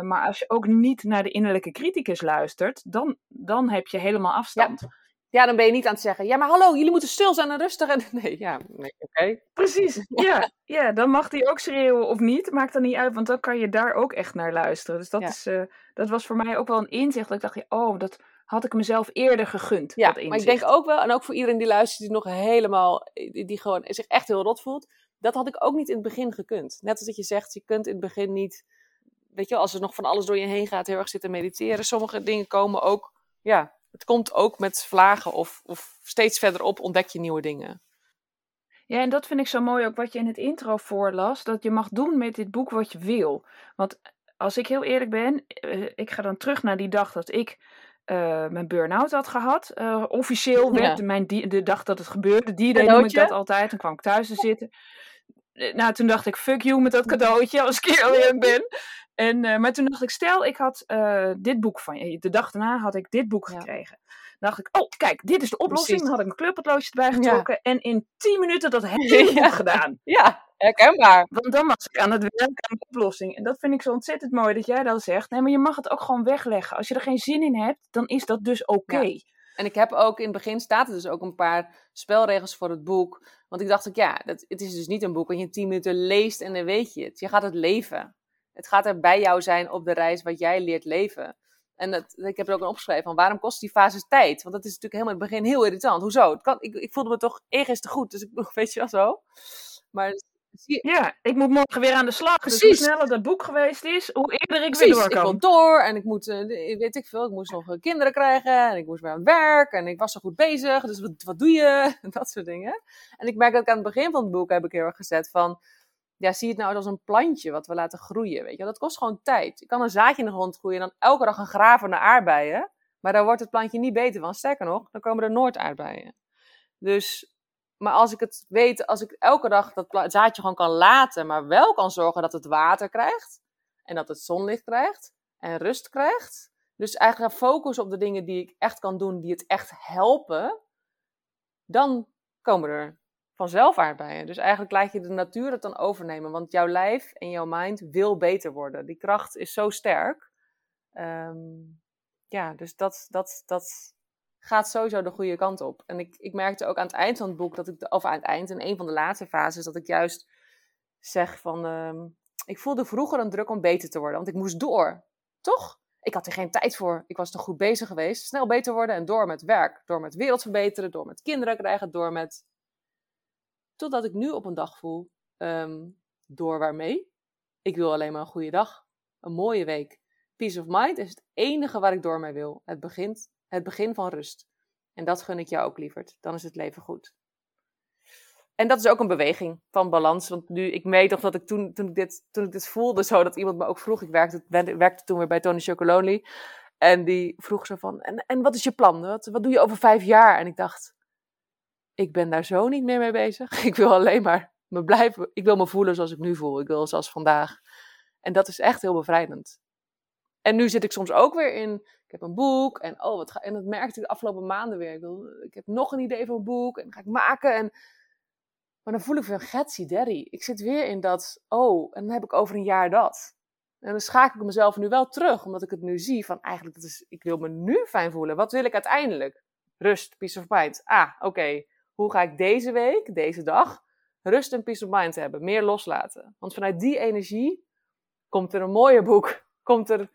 maar als je ook niet naar de innerlijke criticus luistert, dan, dan heb je helemaal afstand. Ja. Ja, dan ben je niet aan het zeggen, ja, maar hallo, jullie moeten stil zijn en rustig. En, nee, ja, nee, oké. Precies, ja, ja, dan mag hij ook schreeuwen of niet. Maakt dan niet uit, want dan kan je daar ook echt naar luisteren. Dus dat, is, uh, dat was voor mij ook wel een inzicht. Dat ik dacht, oh, dat had ik mezelf eerder gegund. Ja, maar ik denk ook wel, en ook voor iedereen die luistert, die nog helemaal, die, die gewoon zich echt heel rot voelt. Dat had ik ook niet in het begin gekund. Net als dat je zegt, je kunt in het begin niet, weet je, als er nog van alles door je heen gaat, heel erg zitten mediteren. Sommige dingen komen ook, ja, het komt ook met vlagen of, of steeds verderop ontdek je nieuwe dingen. Ja, en dat vind ik zo mooi ook wat je in het intro voorlas. Dat je mag doen met dit boek wat je wil. Want als ik heel eerlijk ben, eh, ik ga dan terug naar die dag dat ik uh, mijn burn-out had gehad. Uh, officieel werd ja. mijn de dag dat het gebeurde, die noem ik dat altijd. Dan kwam ik thuis te zitten. Nou, toen dacht ik, fuck you met dat cadeautje, als ik eerlijk ben. En, uh, maar toen dacht ik, stel ik had uh, dit boek van je. De dag daarna had ik dit boek ja. gekregen. Dan dacht ik, oh kijk, dit is de oplossing. Dan had ik een kleurpotloodje erbij getrokken. Ja. En in 10 minuten dat ik ja. gedaan. Ja, herkenbaar. Want dan was ik aan het werken aan de oplossing. En dat vind ik zo ontzettend mooi dat jij dat zegt. Nee, maar je mag het ook gewoon wegleggen. Als je er geen zin in hebt, dan is dat dus oké. Okay. En ik heb ook in het begin staat er dus ook een paar spelregels voor het boek. Want ik dacht ook, ja, dat, het is dus niet een boek wat je in 10 minuten leest en dan weet je het. Je gaat het leven. Het gaat er bij jou zijn op de reis wat jij leert leven. En dat, ik heb er ook een opgeschreven van waarom kost die fase tijd? Want dat is natuurlijk helemaal in het begin heel irritant. Hoezo? Het kan, ik, ik voelde me toch eerst te goed, dus ik weet je wel zo. Maar ja, ik moet morgen weer aan de slag. Precies. Dus hoe sneller dat boek geweest is, hoe eerder ik Precies, weer door kan. ik wil door en ik moet, weet ik veel, ik moest nog kinderen krijgen en ik moest weer aan het werk en ik was zo goed bezig. Dus wat, wat doe je? dat soort dingen. En ik merk dat ik aan het begin van het boek heb ik heel erg gezet van, ja, zie het nou als een plantje wat we laten groeien, weet je. Dat kost gewoon tijd. Je kan een zaadje in de grond groeien en dan elke dag een graven naar aardbeien. Maar daar wordt het plantje niet beter van. Sterker nog, dan komen er nooit aardbeien. Dus, maar als ik het weet, als ik elke dag dat zaadje gewoon kan laten, maar wel kan zorgen dat het water krijgt. En dat het zonlicht krijgt. En rust krijgt. Dus eigenlijk focus op de dingen die ik echt kan doen, die het echt helpen. Dan komen er vanzelf aardbeien. Dus eigenlijk laat je de natuur het dan overnemen. Want jouw lijf en jouw mind wil beter worden. Die kracht is zo sterk. Um, ja, dus dat, dat, dat gaat sowieso de goede kant op. En ik, ik merkte ook aan het eind van het boek, dat ik, of aan het eind, in een van de laatste fases, dat ik juist zeg van, um, ik voelde vroeger een druk om beter te worden. Want ik moest door. Toch? Ik had er geen tijd voor. Ik was toch goed bezig geweest. Snel beter worden en door met werk. Door met wereld verbeteren. Door met kinderen krijgen. Door met Totdat ik nu op een dag voel, um, door waarmee? Ik wil alleen maar een goede dag. een mooie week. Peace of mind is het enige waar ik door mee wil. Het, begint, het begin van rust. En dat gun ik jou ook, lieverd. Dan is het leven goed. En dat is ook een beweging van balans. Want nu, ik weet nog dat ik toen, toen, ik, dit, toen ik dit voelde, zo dat iemand me ook vroeg. Ik werkte, werkte toen weer bij Tony Chocolonely. En die vroeg zo van, en, en wat is je plan? Wat, wat doe je over vijf jaar? En ik dacht, ik ben daar zo niet meer mee bezig. Ik wil alleen maar me blijven, ik wil me voelen zoals ik nu voel. Ik wil zoals vandaag. En dat is echt heel bevrijdend. En nu zit ik soms ook weer in, ik heb een boek en oh, wat en dat merkte ik de afgelopen maanden weer. Ik, heb nog een idee voor een boek en dat ga ik maken. En, maar dan voel ik weer Getsie Daddy. Ik zit weer in dat, oh, en dan heb ik over een jaar dat. En dan schakel ik mezelf nu wel terug, omdat ik het nu zie van eigenlijk, dat is, ik wil me nu fijn voelen. Wat wil ik uiteindelijk? Rust, peace of mind. Ah, oké. Hoe ga ik deze week, deze dag, rust en peace of mind hebben? Meer loslaten. Want vanuit die energie komt er een mooier boek. Komt er,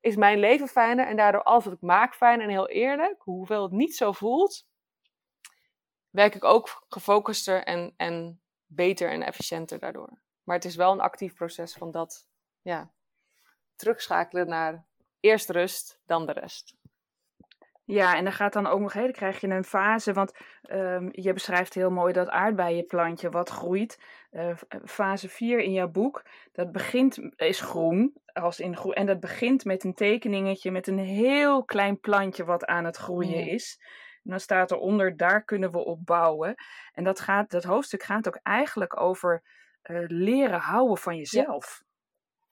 is mijn leven fijner en daardoor alles wat ik maak fijn. En heel eerlijk, hoeveel het niet zo voelt, werk ik ook gefocuster en, en beter en efficiënter daardoor. Maar het is wel een actief proces van dat ja, terugschakelen naar eerst rust, dan de rest. Ja, en dan gaat dan ook nog, heen, dan krijg je een fase, want um, je beschrijft heel mooi dat aardbeienplantje wat groeit. Uh, fase 4 in jouw boek, dat begint, is groen, als in groen, en dat begint met een tekeningetje met een heel klein plantje wat aan het groeien is. En dan staat eronder, daar kunnen we op bouwen. En dat, gaat, dat hoofdstuk gaat ook eigenlijk over uh, leren houden van jezelf.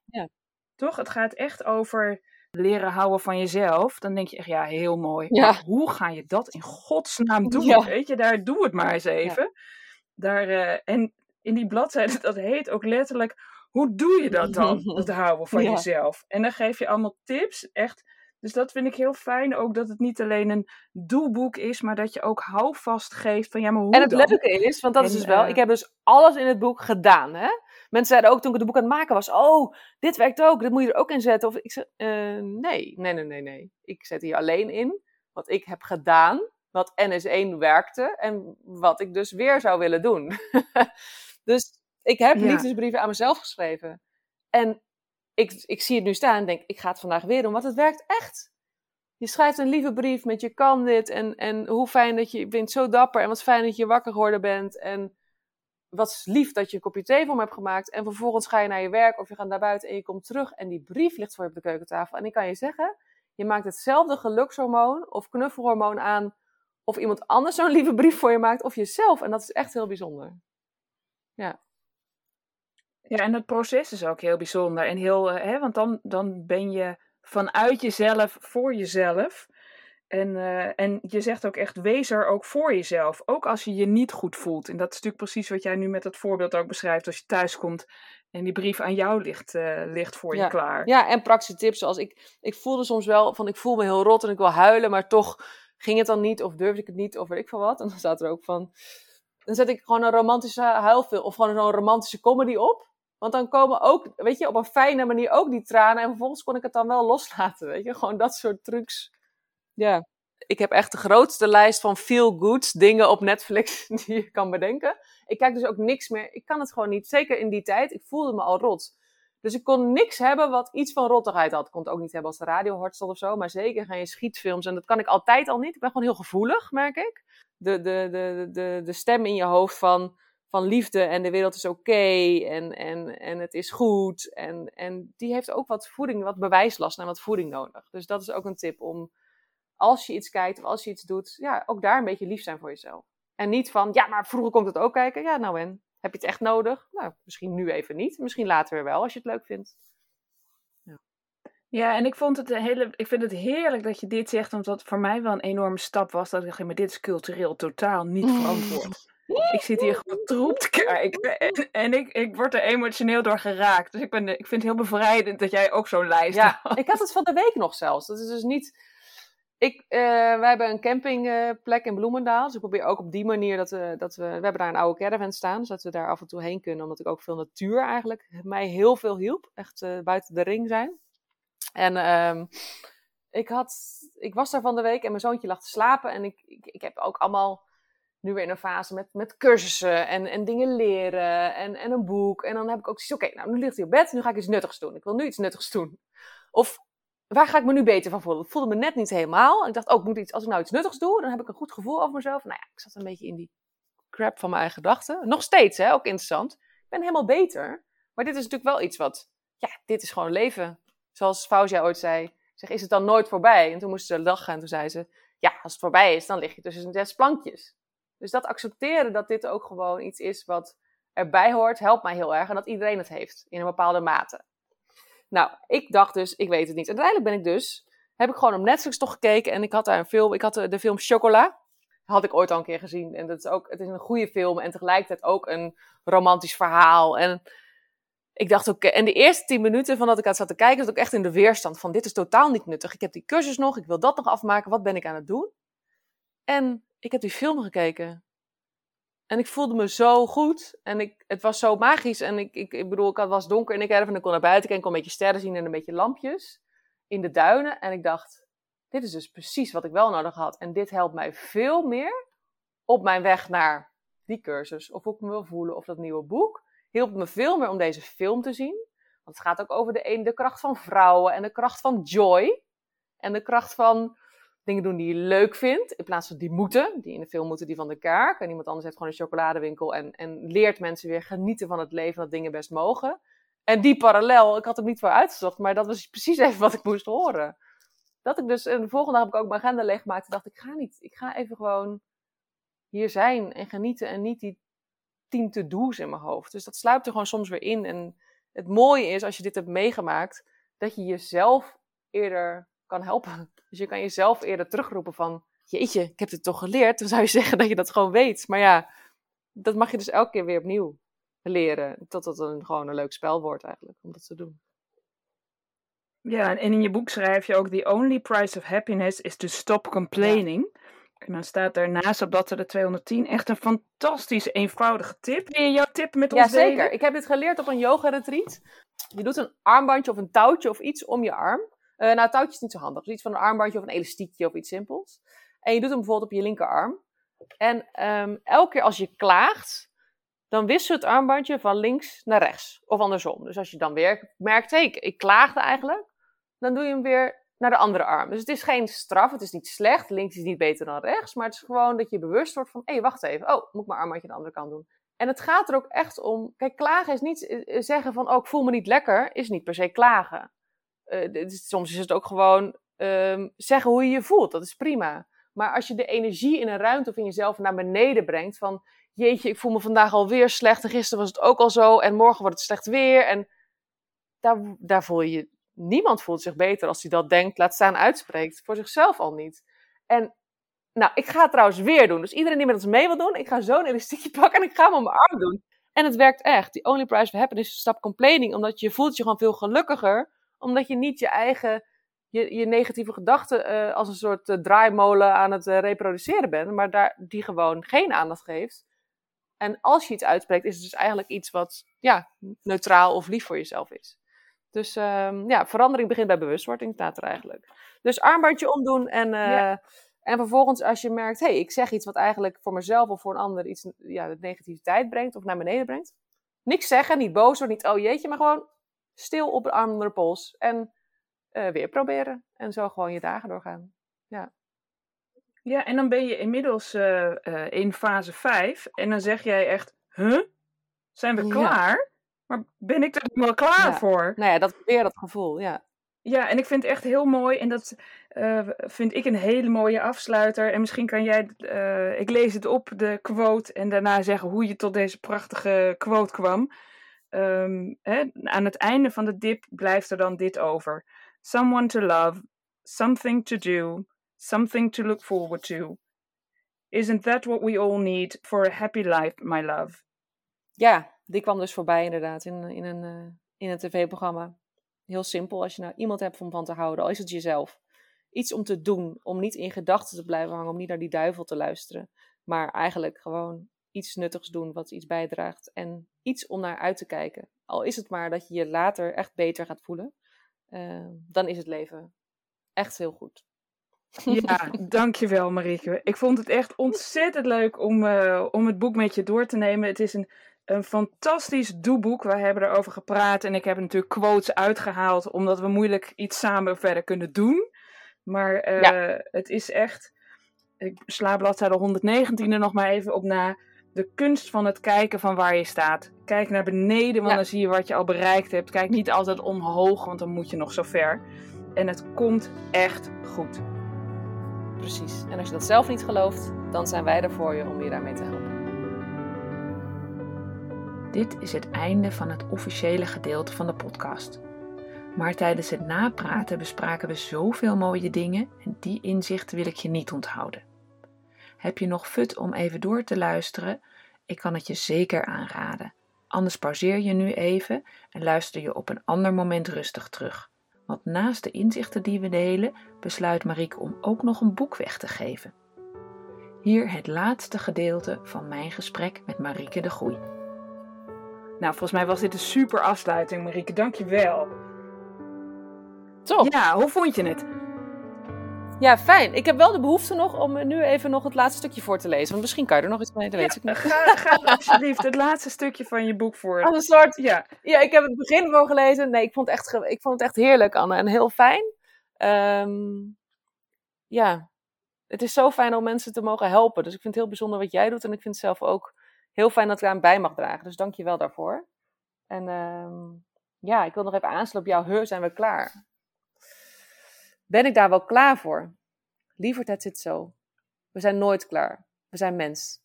Ja. ja. Toch? Het gaat echt over leren houden van jezelf, dan denk je echt, ja, heel mooi. Ja. hoe ga je dat in godsnaam doen? Weet je, daar doe het maar eens even. Daar, uh, en in die bladzijde, dat heet ook letterlijk, hoe doe je dat dan? Het houden van jezelf. En dan geef je allemaal tips, echt. Dus dat vind ik heel fijn ook, dat het niet alleen een doelboek is, maar dat je ook houvast geeft van, ja, maar hoe En het dan? leuke is, want dat is dus wel, uh, ik heb dus alles in het boek gedaan, hè. Mensen zeiden ook toen ik het boek aan het maken was: Oh, dit werkt ook, dit moet je er ook in zetten. Of ik zei: uh, nee, nee, nee, nee, nee. Ik zet hier alleen in wat ik heb gedaan, wat NS1 werkte en wat ik dus weer zou willen doen. dus ik heb ja. liefdesbrieven aan mezelf geschreven. En ik, ik zie het nu staan en denk: Ik ga het vandaag weer doen, want het werkt echt. Je schrijft een lieve brief met je kan dit en, en hoe fijn dat je, je bent zo dapper en wat fijn dat je wakker geworden bent en wat lief dat je een kopje thee voor me hebt gemaakt. En vervolgens ga je naar je werk of je gaat naar buiten en je komt terug en die brief ligt voor je op de keukentafel. En ik kan je zeggen, je maakt hetzelfde gelukshormoon of knuffelhormoon aan of iemand anders zo'n lieve brief voor je maakt of jezelf. En dat is echt heel bijzonder. Ja. Ja, en het proces is ook heel bijzonder. En heel, hè, want dan, dan ben je vanuit jezelf voor jezelf. En, uh, en je zegt ook echt, wees er ook voor jezelf. Ook als je je niet goed voelt. En dat is natuurlijk precies wat jij nu met dat voorbeeld ook beschrijft. Als je thuis komt en die brief aan jou ligt, uh, ligt voor ja. je klaar. Ja, en praktische tips. Zoals ik, ik voelde soms wel van, ik voel me heel rot en ik wil huilen. Maar toch ging het dan niet of durfde ik het niet of weet ik van wat. En dan staat er ook van, dan zet ik gewoon een romantische huilfilm of gewoon zo'n romantische comedy op. Want dan komen ook, weet je, op een fijne manier ook die tranen. En vervolgens kon ik het dan wel loslaten, weet je. Gewoon dat soort trucs. Ja, ik heb echt de grootste lijst van feel goods dingen op Netflix die je kan bedenken. Ik kijk dus ook niks meer. Ik kan het gewoon niet. Zeker in die tijd. Ik voelde me al rot. Dus ik kon niks hebben wat iets van rottigheid had. Ik kon het ook niet hebben als de radio hard stond of zo. Maar zeker geen schietfilms. En dat kan ik altijd al niet. Ik ben gewoon heel gevoelig, merk ik. De, de, de, de, de stem in je hoofd van, van liefde en de wereld is oké. Okay, en, en, en het is goed. En, en die heeft ook wat voeding, wat bewijslast en wat voeding nodig. Dus dat is ook een tip om als je iets kijkt of als je iets doet, ja, ook daar een beetje lief zijn voor jezelf. En niet van, ja, maar vroeger komt het ook kijken. Ja, nou en? Heb je het echt nodig? Nou, misschien nu even niet. Misschien later weer wel, als je het leuk vindt. Ja, ja en ik, vond het een hele, ik vind het heerlijk dat je dit zegt, omdat het voor mij wel een enorme stap was. Dat ik dacht, maar dit is cultureel totaal niet verantwoord. Ik zit hier gewoon troep te kijken. En, en, ik, ik word er emotioneel door geraakt. Dus ik, ben, ik vind het heel bevrijdend dat jij ook zo'n lijst ja, ik had het van de week nog zelfs. Dat is dus niet ik, uh, wij hebben een campingplek in Bloemendaal. Dus ik probeer ook op die manier dat we, dat we... We hebben daar een oude caravan staan, zodat we daar af en toe heen kunnen. Omdat ik ook veel natuur eigenlijk mij heel veel hielp. Echt uh, buiten de ring zijn. En um, ik, had, ik was daar van de week en mijn zoontje lag te slapen. En ik, ik, ik heb ook allemaal nu weer in een fase met, met cursussen en, en dingen leren en, en een boek. En dan heb ik ook zoiets, oké, nou nu ligt hij op bed, nu ga ik iets nuttigs doen. Ik wil nu iets nuttigs doen. Of waar ga ik me nu beter van voelen? Het voelde me net niet helemaal. Ik dacht, ook, oh, moet iets, als ik nou iets nuttigs doe, dan heb ik een goed gevoel over mezelf. Nou ja, ik zat een beetje in die crap van mijn eigen gedachten. Nog steeds, hè, ook interessant. Ik ben helemaal beter. Maar dit is natuurlijk wel iets wat, ja, dit is gewoon leven. Zoals Fauzia ooit zei, zeg, is het dan nooit voorbij? En toen moest ze lachen en toen zei ze, ja, als het voorbij is, dan lig je tussen zes plankjes. Dus dat accepteren dat dit ook gewoon iets is wat erbij hoort, helpt mij heel erg. En dat iedereen het heeft, in een bepaalde mate. Nou, ik dacht dus, ik weet het niet. En uiteindelijk ben ik dus, heb ik gewoon op Netflix toch gekeken. En ik had daar een film, ik had de, film Chocola. Had ik ooit al een keer gezien. En dat is ook, het is een goede film en tegelijkertijd ook een romantisch verhaal. En ik dacht ook, en de eerste tien minuten van dat ik aan zat te kijken, was ik echt in de weerstand van dit is totaal niet nuttig. Ik heb die cursus nog, ik wil dat nog afmaken, wat ben ik aan het doen? En ik heb die film gekeken. En ik voelde me zo goed. En ik, het was zo magisch. En ik, ik, ik bedoel, ik was donker in de erf en ik kon naar buiten kijken. Ik kon een beetje sterren zien en een beetje lampjes in de duinen. En ik dacht, dit is dus precies wat ik wel nodig had. En dit helpt mij veel meer op mijn weg naar die cursus. Of hoe ik me wil voelen. Of dat nieuwe boek. Hielp me veel meer om deze film te zien. Want het gaat ook over de, de kracht van vrouwen. En de kracht van joy. En de kracht van dingen doen die je leuk vindt, in plaats van die moeten. Die in de film moeten die van de kaak. En iemand anders heeft gewoon een chocoladewinkel en, en leert mensen weer genieten van het leven, dat dingen best mogen. En die parallel, ik had hem niet voor uitgezocht, maar dat was precies even wat ik moest horen. Dat ik dus, en de volgende dag heb ik ook mijn agenda leeggemaakt en dacht, ik ga niet, ik ga even gewoon hier zijn en genieten en niet die tien to-do's in mijn hoofd. Dus dat sluipt er gewoon soms weer in. En het mooie is, als je dit hebt meegemaakt, dat je jezelf eerder kan helpen. Dus je kan jezelf eerder terugroepen van, jeetje, ik heb dit toch geleerd. Dan zou je zeggen dat je dat gewoon weet. Maar ja, dat mag je dus elke keer weer opnieuw leren. Tot het een, gewoon een leuk spel wordt eigenlijk, om dat te doen. Ja, en in je boek schrijf je ook: The only price of happiness is to stop complaining. En dan staat er naast op bladzijde 210 echt een fantastisch eenvoudige tip. Wil je jouw tip met ons Ja, zeker. Ik heb dit geleerd op een yoga-retreat. Je doet een armbandje of een touwtje of iets om je arm. Uh, nou, touwtje is niet zo handig. Dus iets van een armbandje of een elastiekje of iets simpels. En je doet hem bijvoorbeeld op je linkerarm. En um, elke keer als je klaagt, dan wisselt het armbandje van links naar rechts. Of andersom. Dus als je dan weer merkt, hé, hey, ik, klaagde eigenlijk. Dan doe je hem weer naar de andere arm. Dus het is geen straf, het is niet slecht. Links is niet beter dan rechts. Maar het is gewoon dat je bewust wordt van, hé, hey, wacht even. Oh, moet ik mijn armbandje de andere kant doen. En het gaat er ook echt om. Kijk, klagen is niet eh, zeggen van, oh, ik voel me niet lekker, is niet per se klagen. Uh, soms is het ook gewoon um, zeggen hoe je je voelt. Dat is prima. Maar als je de energie in een ruimte of in jezelf naar beneden brengt. Van jeetje, ik voel me vandaag alweer slecht. En gisteren was het ook al zo. En morgen wordt het slecht weer. En daar, daar voel je. Niemand voelt zich beter als hij dat denkt, laat staan uitspreekt. Voor zichzelf al niet. En nou, ik ga het trouwens weer doen. Dus iedereen die met ons mee wil doen, ik ga zo'n elastiekje pakken en ik ga hem op mijn arm doen. En het werkt echt. The only price for happiness is stop complaining. Omdat je voelt je gewoon veel gelukkiger omdat je niet je eigen, je, je negatieve gedachten uh, als een soort uh, draaimolen aan het uh, reproduceren bent, maar daar, die gewoon geen aandacht geeft. En als je iets uitspreekt, is het dus eigenlijk iets wat ja, neutraal of lief voor jezelf is. Dus um, ja, verandering begint bij bewustwording, staat er eigenlijk. Dus armbandje omdoen en, ja. en vervolgens als je merkt, hé, hey, ik zeg iets wat eigenlijk voor mezelf of voor een ander iets ja, negativiteit brengt of naar beneden brengt. Niks zeggen, niet boos worden, niet oh jeetje, maar gewoon stil op de arm onder de pols en uh, weer proberen. En zo gewoon je dagen doorgaan. Ja. Ja, en dan ben je inmiddels uh, uh, in fase 5 en dan zeg jij echt, huh? Zijn we klaar? Ja. Maar ben ik er wel klaar ja. voor? Nou ja, dat weer dat gevoel, ja. Ja, en ik vind het echt heel mooi. En dat uh, vind ik een hele mooie afsluiter. En misschien kan jij, uh, ik lees het op, de quote. En daarna zeggen hoe je tot deze prachtige quote kwam. Um, hè, aan het einde van de dip blijft er dan dit over. Someone to love, something to do, something to look forward to. Isn't that what we all need for a happy life, my love? Ja, die kwam dus voorbij inderdaad in, in, een, uh, in een tv-programma. Heel simpel, als je nou iemand hebt om van te houden, al is het jezelf. Iets om te doen, om niet in gedachten te blijven hangen, om niet naar die duivel te luisteren. Maar eigenlijk gewoon iets nuttigs doen wat iets bijdraagt en iets om naar uit te kijken. Al is het maar dat je je later echt beter gaat voelen, uh, dan is het leven echt heel goed. Ja, dankjewel Marieke. Ik vond het echt ontzettend leuk om, uh, om het boek met je door te nemen. Het is een, een fantastisch doeboek. We hebben erover gepraat en ik heb natuurlijk quotes uitgehaald, omdat we moeilijk iets samen verder kunnen doen. Maar uh, ja. het is echt, ik sla bladzijde 119 er nog maar even op na. De kunst van het kijken van waar je staat. Kijk naar beneden, want ja. dan zie je wat je al bereikt hebt. Kijk niet altijd omhoog, want dan moet je nog zo ver. En het komt echt goed. Precies. En als je dat zelf niet gelooft, dan zijn wij er voor je om je daarmee te helpen. Dit is het einde van het officiële gedeelte van de podcast. Maar tijdens het napraten bespraken we zoveel mooie dingen en die inzichten wil ik je niet onthouden. Heb je nog fut om even door te luisteren? Ik kan het je zeker aanraden. Anders pauzeer je nu even en luister je op een ander moment rustig terug. Want naast de inzichten die we delen, besluit Marieke om ook nog een boek weg te geven. Hier het laatste gedeelte van mijn gesprek met Marieke de Groei. Nou, volgens mij was dit een super afsluiting, Marieke. Dank je wel. Toch? Ja, hoe vond je het? Ja, fijn. Ik heb wel de behoefte nog om nu even nog het laatste stukje voor te lezen. Want misschien kan je er nog iets mee, dat weet ik niet. Ga, ga alsjeblieft het laatste stukje van je boek voor. Als een soort... Ja. ja, ik heb het begin voor gelezen. Nee, ik vond het echt, ik vond het echt heerlijk, Anne. En heel fijn. Um, ja, het is zo fijn om mensen te mogen helpen. Dus ik vind het heel bijzonder wat jij doet. En ik vind het zelf ook heel fijn dat ik eraan bij mag dragen. Dus dank je wel daarvoor. En um, ja, ik wil nog even aansluiten op jouw heur. Zijn we klaar? Ben ik daar wel klaar voor? Lieverd, het zit zo. We zijn nooit klaar. We zijn mens.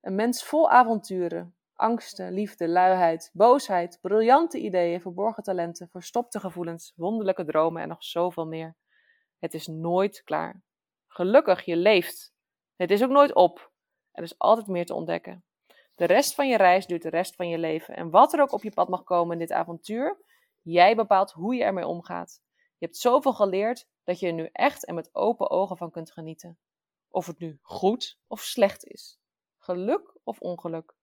Een mens vol avonturen, angsten, liefde, luiheid, boosheid, briljante ideeën, verborgen talenten, verstopte gevoelens, wonderlijke dromen en nog zoveel meer. Het is nooit klaar. Gelukkig, je leeft. Het is ook nooit op. Er is altijd meer te ontdekken. De rest van je reis duurt de rest van je leven. En wat er ook op je pad mag komen in dit avontuur, jij bepaalt hoe je ermee omgaat. Je hebt zoveel geleerd dat je er nu echt en met open ogen van kunt genieten. Of het nu goed of slecht is. Geluk of ongeluk.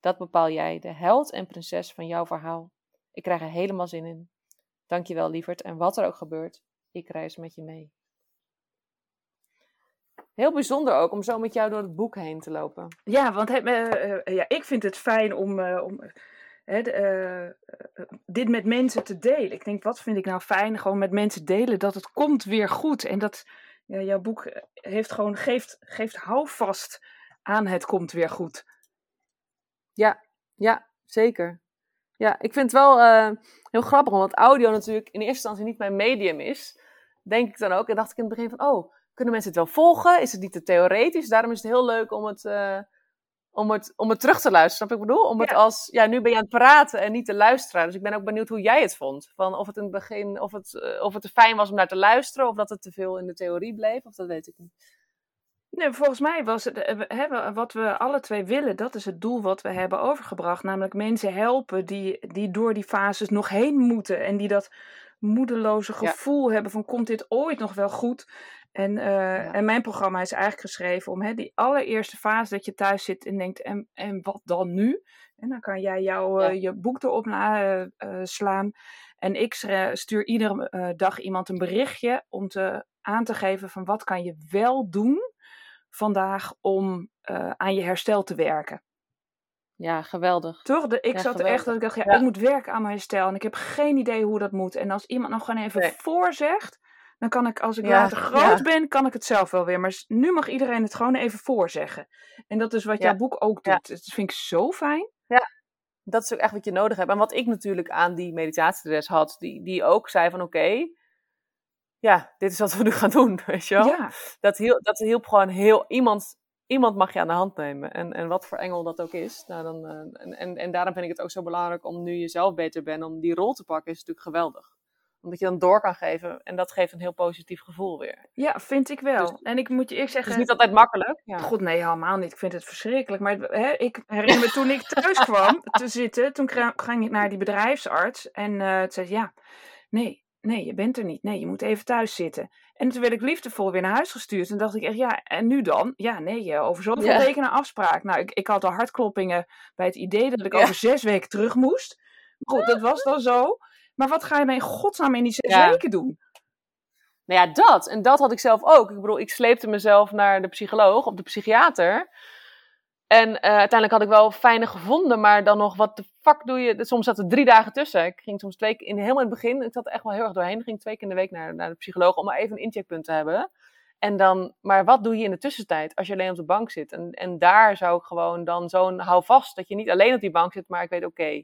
Dat bepaal jij, de held en prinses van jouw verhaal. Ik krijg er helemaal zin in. Dankjewel, lieverd. En wat er ook gebeurt, ik reis met je mee. Heel bijzonder ook om zo met jou door het boek heen te lopen. Ja, want uh, uh, ja, ik vind het fijn om, uh, om dit met mensen te delen. Ik denk, wat vind ik nou fijn? Gewoon met mensen delen dat het komt weer goed. En dat ja, jouw boek heeft gewoon, geeft, geeft houvast aan het komt weer goed. Ja, ja, zeker. Ja, ik vind het wel heel grappig, omdat audio natuurlijk in eerste instantie niet mijn medium is. Denk ik dan ook. En dacht ik in het begin van, oh, kunnen mensen het wel volgen? Is het niet te theoretisch? Daarom is het heel leuk om het, om het, om het terug te luisteren. Snap ik bedoel? Om het als, ja, nu ben je aan het praten en niet te luisteren. Dus ik ben ook benieuwd hoe jij het vond. Van of het in het begin, of het, uh, of het te fijn was om naar te luisteren, of dat het te veel in de theorie bleef, of dat weet ik niet. Nee, volgens mij was het, hè, wat we alle twee willen, dat is het doel wat we hebben overgebracht. Namelijk mensen helpen die, die door die fases nog heen moeten. En die dat moedeloze gevoel ja. hebben van komt dit ooit nog wel goed? En, uh, ja. en mijn programma is eigenlijk geschreven om hè, die allereerste fase dat je thuis zit en denkt, en, en wat dan nu? En dan kan jij jou, uh, je boek erop na, uh, slaan. En ik stuur iedere dag iemand een berichtje om te, aan te geven van wat kan je wel doen vandaag om aan je herstel te werken. Ja, geweldig. Toch? De, ik ja, zat geweldig. echt dat ik dacht, ja, ja, ik moet werken aan mijn herstel. En ik heb geen idee hoe dat moet. En als iemand nog gewoon even nee. voorzegt, dan kan ik, als ik ja, later groot ben, kan ik het zelf wel weer. Maar nu mag iedereen het gewoon even voorzeggen. En dat is wat jouw boek ook doet. Dat vind ik zo fijn. Ja, dat is ook echt wat je nodig hebt. En wat ik natuurlijk aan die meditatiedres had, die, die ook zei van oké, okay, ja, dit is wat we nu gaan doen, weet je wel. Ja. Dat, hielp, dat hielp gewoon heel, iemand, iemand mag je aan de hand nemen. En, en wat voor engel dat ook is. Nou, dan, uh, en, en, en daarom vind ik het ook zo belangrijk om nu je zelf beter bent, om die rol te pakken, is natuurlijk geweldig omdat je dan door kan geven. En dat geeft een heel positief gevoel weer. Ja, vind ik wel. Dus, en ik moet je eerlijk zeggen... Het is niet altijd makkelijk. Ja. God, nee, helemaal niet. Ik vind het verschrikkelijk. Maar hè, ik herinner me toen ik thuis kwam te zitten. Toen ging ik naar die bedrijfsarts. En uh, toen zei ja, nee, nee, je bent er niet. Nee, je moet even thuis zitten. En toen werd ik liefdevol weer naar huis gestuurd. En dacht ik echt, ja, en nu dan? Ja, nee, over zoveel ja. weken een afspraak. Nou, ik, ik had al hartkloppingen bij het idee dat ik over zes weken terug moest. Goed, dat was dan zo. Maar wat ga je dan in godsnaam in die zes ja. weken doen? Nou ja, dat. En dat had ik zelf ook. Ik bedoel, ik sleepte mezelf naar de psycholoog of de psychiater. En uh, uiteindelijk had ik wel fijne gevonden, maar dan nog, wat de fuck doe je? Soms zat er drie dagen tussen. Ik ging soms twee keer, in, helemaal in het begin, ik zat er echt wel heel erg doorheen. Ik ging twee keer in de week naar, naar de psycholoog om maar even een incheckpunt te hebben. En dan, maar wat doe je in de tussentijd als je alleen op de bank zit? En, en daar zou ik gewoon dan zo'n hou vast dat je niet alleen op die bank zit, maar ik weet, oké,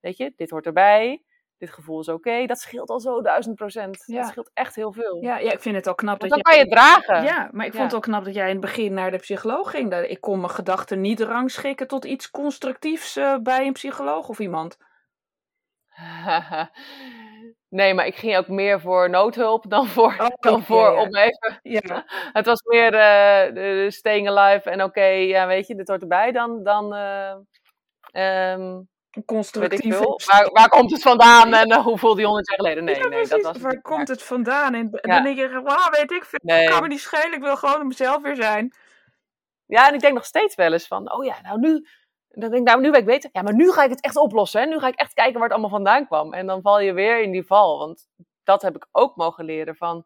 weet je, dit hoort erbij dit gevoel is oké. Dat scheelt al zo duizend procent. Ja. Dat scheelt echt heel veel. Ja, ja ik vind het al knap dat dan kan je dragen. Ja, maar ik vond het ook knap dat jij in het begin naar de psycholoog ging. Ik kon mijn gedachten niet rangschikken tot iets constructiefs uh, bij een psycholoog of iemand. nee, maar ik ging ook meer voor noodhulp dan voor, oh, dan voor ja. om even... Ja. het was meer uh, de staying alive en oké, ja weet je, dit hoort erbij dan... dan uh, um, constructief. Waar, waar komt het vandaan en uh, hoe voelde die honderd jaar geleden? Nee, nee, dat was Waar komt het vandaan? En, en dan denk je, wauw, weet ik veel. Nee. kan me niet schelen, ik wil gewoon mezelf weer zijn. Ja, en ik denk nog steeds wel eens van, oh ja, nou nu, dan denk ik, nou nu weet ik weten, ja, maar nu ga ik het echt oplossen. Hè? Nu ga ik echt kijken waar het allemaal vandaan kwam. En dan val je weer in die val, want dat heb ik ook mogen leren van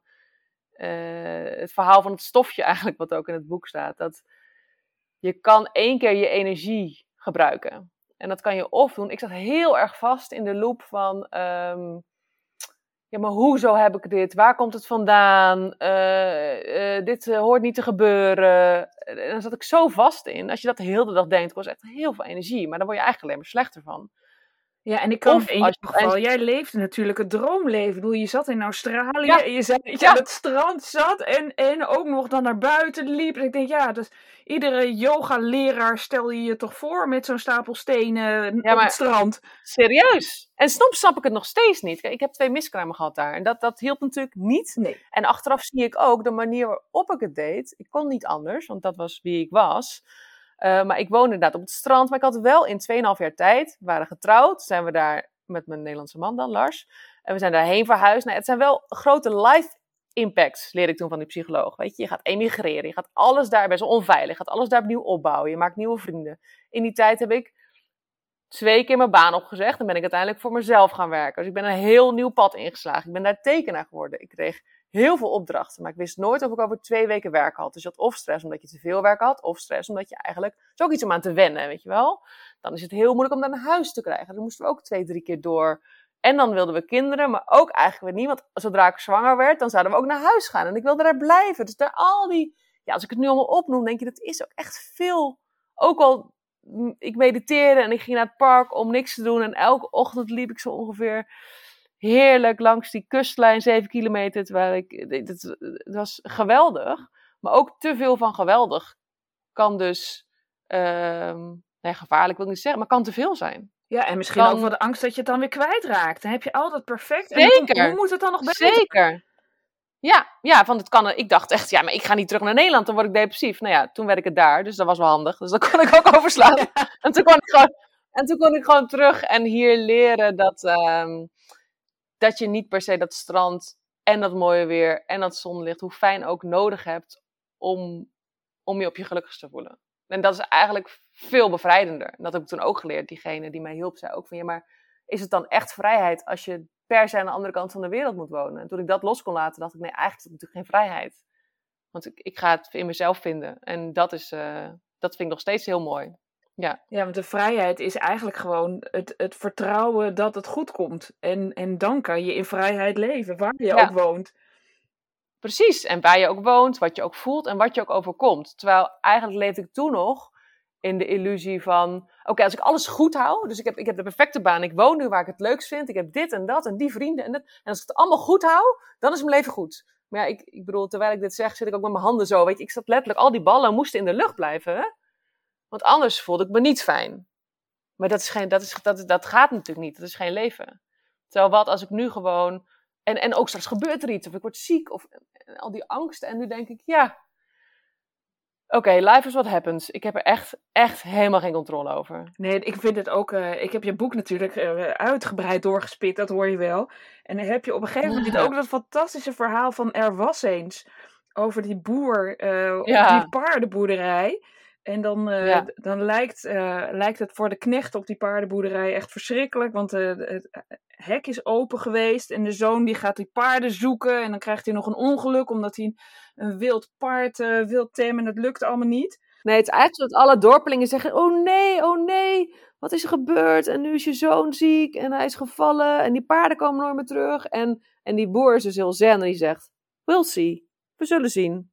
uh, het verhaal van het stofje eigenlijk, wat ook in het boek staat. Dat je kan één keer je energie gebruiken. En dat kan je of doen. Ik zat heel erg vast in de loop van. Um, ja, maar hoezo heb ik dit? Waar komt het vandaan? Uh, uh, dit uh, hoort niet te gebeuren. En dan zat ik zo vast in. Als je dat de hele dag denkt, kost echt heel veel energie. Maar dan word je eigenlijk alleen maar slechter van. Ja, en ik kan in je geval, jij leefde natuurlijk het droomleven. Ik bedoel, je zat in Australië en je, zat, je aan het strand zat en, en ook nog dan naar buiten liep. En ik denk, ja, dus iedere yoga-leraar stel je je toch voor met zo'n stapel stenen op het strand. Serieus? En soms snap ik het nog steeds niet. Kijk, ik heb twee miskramen gehad daar en dat, dat hielp natuurlijk niet. Nee. En achteraf zie ik ook de manier waarop ik het deed. Ik kon niet anders, want dat was wie ik was. Uh, maar ik woonde inderdaad op het strand. Maar ik had wel in 2,5 jaar tijd, we waren getrouwd, zijn we daar met mijn Nederlandse man dan, Lars. En we zijn daarheen verhuisd. Nou, het zijn wel grote life impacts, leer ik toen van die psycholoog. Weet je, je gaat emigreren, je gaat alles daar best onveilig, je gaat alles daar opnieuw opbouwen, je maakt nieuwe vrienden. In die tijd heb ik twee keer mijn baan opgezegd en ben ik uiteindelijk voor mezelf gaan werken. Dus ik ben een heel nieuw pad ingeslagen. Ik ben daar tekenaar geworden. Ik kreeg heel veel opdrachten, maar ik wist nooit of ik over twee weken werk had. Dus je had of stress omdat je te veel werk had, of stress omdat je eigenlijk... Het is ook iets om aan te wennen, weet je wel. Dan is het heel moeilijk om naar huis te krijgen. Dan moesten we ook twee, drie keer door. En dan wilden we kinderen, maar ook eigenlijk weer niet. Want zodra ik zwanger werd, dan zouden we ook naar huis gaan. En ik wilde daar blijven. Dus daar al die... Ja, als ik het nu allemaal opnoem, denk je, dat is ook echt veel... Ook al ik mediteerde en ik ging naar het park om niks te doen. En elke ochtend liep ik zo ongeveer heerlijk langs die kustlijn, 7 kilometer. Terwijl ik, het, was geweldig. Maar ook te veel van geweldig kan dus, uh, nee, gevaarlijk wil ik niet zeggen, maar kan te veel zijn. Ja, en misschien ook wel de angst dat je het dan weer kwijtraakt. Dan heb je altijd perfect. Zeker. En hoe moet het dan nog beter? Zeker. Ja, ja, want het kan. Ik dacht echt, ja, maar ik ga niet terug naar Nederland, dan word ik depressief. Nou ja, toen werd ik het daar, dus dat was wel handig. Dus dat kon ik ook overslaan. En, toen kon ik gewoon, en toen kon ik gewoon terug en hier leren dat, um, dat je niet per se dat strand en dat mooie weer en dat zonlicht, hoe fijn ook, nodig hebt om, om je op je gelukkigst te voelen. En dat is eigenlijk veel bevrijdender. dat heb ik toen ook geleerd. Diegene die mij hielp, zei ook van ja, maar is het dan echt vrijheid als je per se aan de andere kant van de wereld moet wonen? En toen ik dat los kon laten, dacht ik nee, eigenlijk is het natuurlijk geen vrijheid. Want ik, ik ga het in mezelf vinden. En dat, is, uh, dat vind ik nog steeds heel mooi. Ja. ja, want de vrijheid is eigenlijk gewoon het, het vertrouwen dat het goed komt. En, en dan kan je in vrijheid leven, waar je ook woont. Precies, en waar je ook woont, wat je ook voelt en wat je ook overkomt. Terwijl eigenlijk leefde ik toen nog in de illusie van: oké, als ik alles goed hou, dus ik heb, ik heb de perfecte baan, ik woon nu waar ik het leukst vind, ik heb dit en dat en die vrienden en dat. En als ik het allemaal goed hou, dan is mijn leven goed. Maar ja, ik, ik bedoel, terwijl ik dit zeg, zit ik ook met mijn handen zo. Weet je, ik zat letterlijk, al die ballen moesten in de lucht blijven. Hè? Want anders voelde ik me niet fijn. Maar dat, is geen, dat, is, dat, dat gaat natuurlijk niet. Dat is geen leven. Terwijl wat als ik nu gewoon. En, en ook straks gebeurt er iets. Of ik word ziek. Of al die angst. En nu denk ik, ja. Oké, life is what happens. Ik heb er echt, echt helemaal geen controle over. Nee, ik vind het ook. Uh, ik heb je boek natuurlijk uh, uitgebreid doorgespit, dat hoor je wel. En dan heb je op een gegeven moment ook dat fantastische verhaal van Er was eens. Over die boer uh, ja. op die paardenboerderij En dan, uh, dan lijkt, uh, lijkt het voor de knecht op die paardenboerderij echt verschrikkelijk. Want uh, het hek is open geweest. En de zoon die gaat die paarden zoeken. En dan krijgt hij nog een ongeluk omdat hij een wild paard wil temmen. En dat lukt allemaal niet. Nee, het is eigenlijk dat alle dorpelingen zeggen: Oh nee, oh nee, wat is er gebeurd? En nu is je zoon ziek en hij is gevallen. En die paarden komen nooit meer terug. En, en die boer is dus heel zen en die zegt: We'll see. We zullen zien.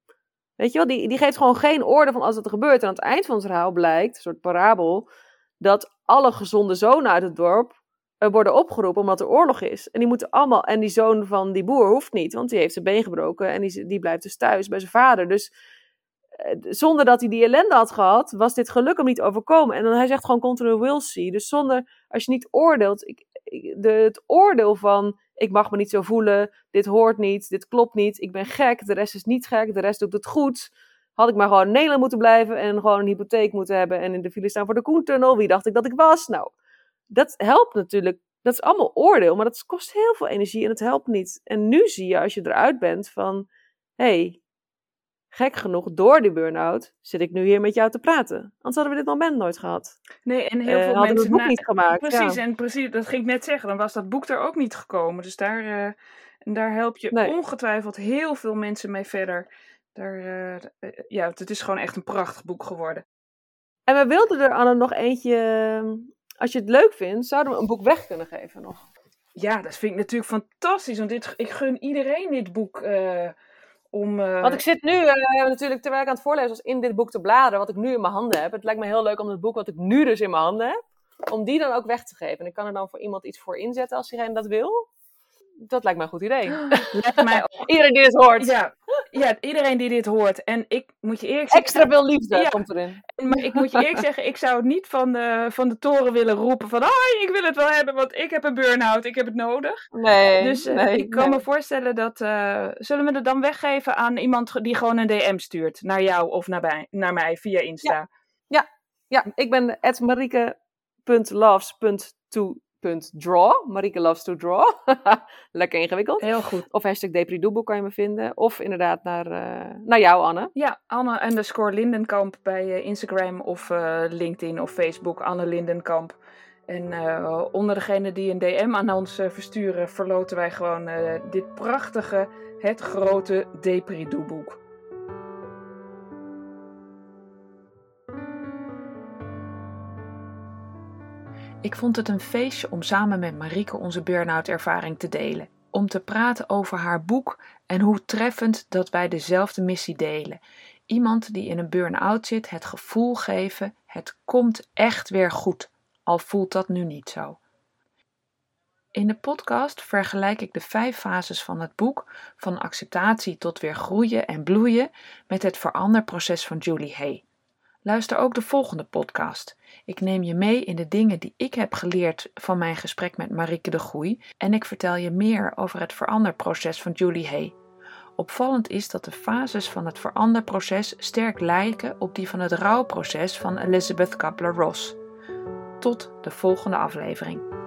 Weet je wel, die, die geeft gewoon geen orde van als dat er gebeurt. En aan het eind van het verhaal blijkt, een soort parabel, dat alle gezonde zonen uit het dorp uh, worden opgeroepen omdat er oorlog is. En die moeten allemaal, en die zoon van die boer hoeft niet, want die heeft zijn been gebroken en die, die blijft dus thuis bij zijn vader. Dus uh, zonder dat hij die ellende had gehad, was dit geluk hem niet overkomen. En dan hij zegt gewoon continu will see. Dus zonder, als je niet oordeelt, ik, de, het oordeel van ik mag me niet zo voelen, dit hoort niet, dit klopt niet, ik ben gek, de rest is niet gek, de rest doet het goed. Had ik maar gewoon in Nederland moeten blijven en gewoon een hypotheek moeten hebben en in de file staan voor de Koentunnel, wie dacht ik dat ik was? Nou, dat helpt natuurlijk, dat is allemaal oordeel, maar dat kost heel veel energie en het helpt niet. En nu zie je als je eruit bent van, hé, hey, gek genoeg, door die burn-out zit ik nu hier met jou te praten. Anders hadden we dit moment nooit gehad. Nee, en heel uh, veel hadden mensen... het boek niet gemaakt. Precies, ja. en precies, dat ging ik net zeggen. Dan was dat boek er ook niet gekomen. Dus daar, uh, daar help je nee. ongetwijfeld heel veel mensen mee verder. Daar, uh, ja, het is gewoon echt een prachtig boek geworden. En we wilden er, Anne, nog eentje... Als je het leuk vindt, zouden we een boek weg kunnen geven nog. Ja, dat vind ik natuurlijk fantastisch. Want dit, ik gun iedereen dit boek... Om, uh... Want ik zit nu uh, natuurlijk, terwijl ik aan het voorlezen was, in dit boek te bladeren, wat ik nu in mijn handen heb. Het lijkt me heel leuk om het boek wat ik nu dus in mijn handen heb, om die dan ook weg te geven. En ik kan er dan voor iemand iets voor inzetten als iedereen dat wil. Dat lijkt me een goed idee. Lijkt mij ook. iedereen die dit hoort. Ja, ja, iedereen die dit hoort. En ik moet je eerlijk zeggen... Extra veel liefde ja, komt erin. Maar ik moet je eerlijk zeggen, ik zou het niet van de, van de toren willen roepen van... Hoi, ik wil het wel hebben, want ik heb een burn-out, ik heb het nodig. Nee, Dus uh, nee, ik kan nee. me voorstellen dat... Uh, zullen we het dan weggeven aan iemand die gewoon een DM stuurt? Naar jou of naar, bij, naar mij via Insta? Ja, ja, ja. ik ben marieke.loves.to draw. Marieke loves to draw. Lekker ingewikkeld. Heel goed. Of hashtag Depridoeboek kan je me vinden. Of inderdaad naar, uh, naar jou, Anne. Ja, Anne underscore Lindenkamp bij uh, Instagram of uh, LinkedIn of Facebook. Anne Lindenkamp. En onder degene die een DM aan ons versturen, verloten wij gewoon dit prachtige, het grote Depridoeboek. Ik vond het een feestje om samen met Marieke onze burn-out ervaring te delen. Om te praten over haar boek en hoe treffend dat wij dezelfde missie delen. Iemand die in een burn-out zit het gevoel geven: het komt echt weer goed, al voelt dat nu niet zo. In de podcast vergelijk ik de vijf fases van het boek, van acceptatie tot weer groeien en bloeien, met het veranderproces van Julie Hay. Luister ook de volgende podcast. Ik neem je mee in de dingen die ik heb geleerd van mijn gesprek met Marieke de Groei en ik vertel je meer over het veranderproces van Julie Hay. Opvallend is dat de fases van het veranderproces sterk lijken op die van het rouwproces van Elizabeth Kubler-Ross. Tot de volgende aflevering.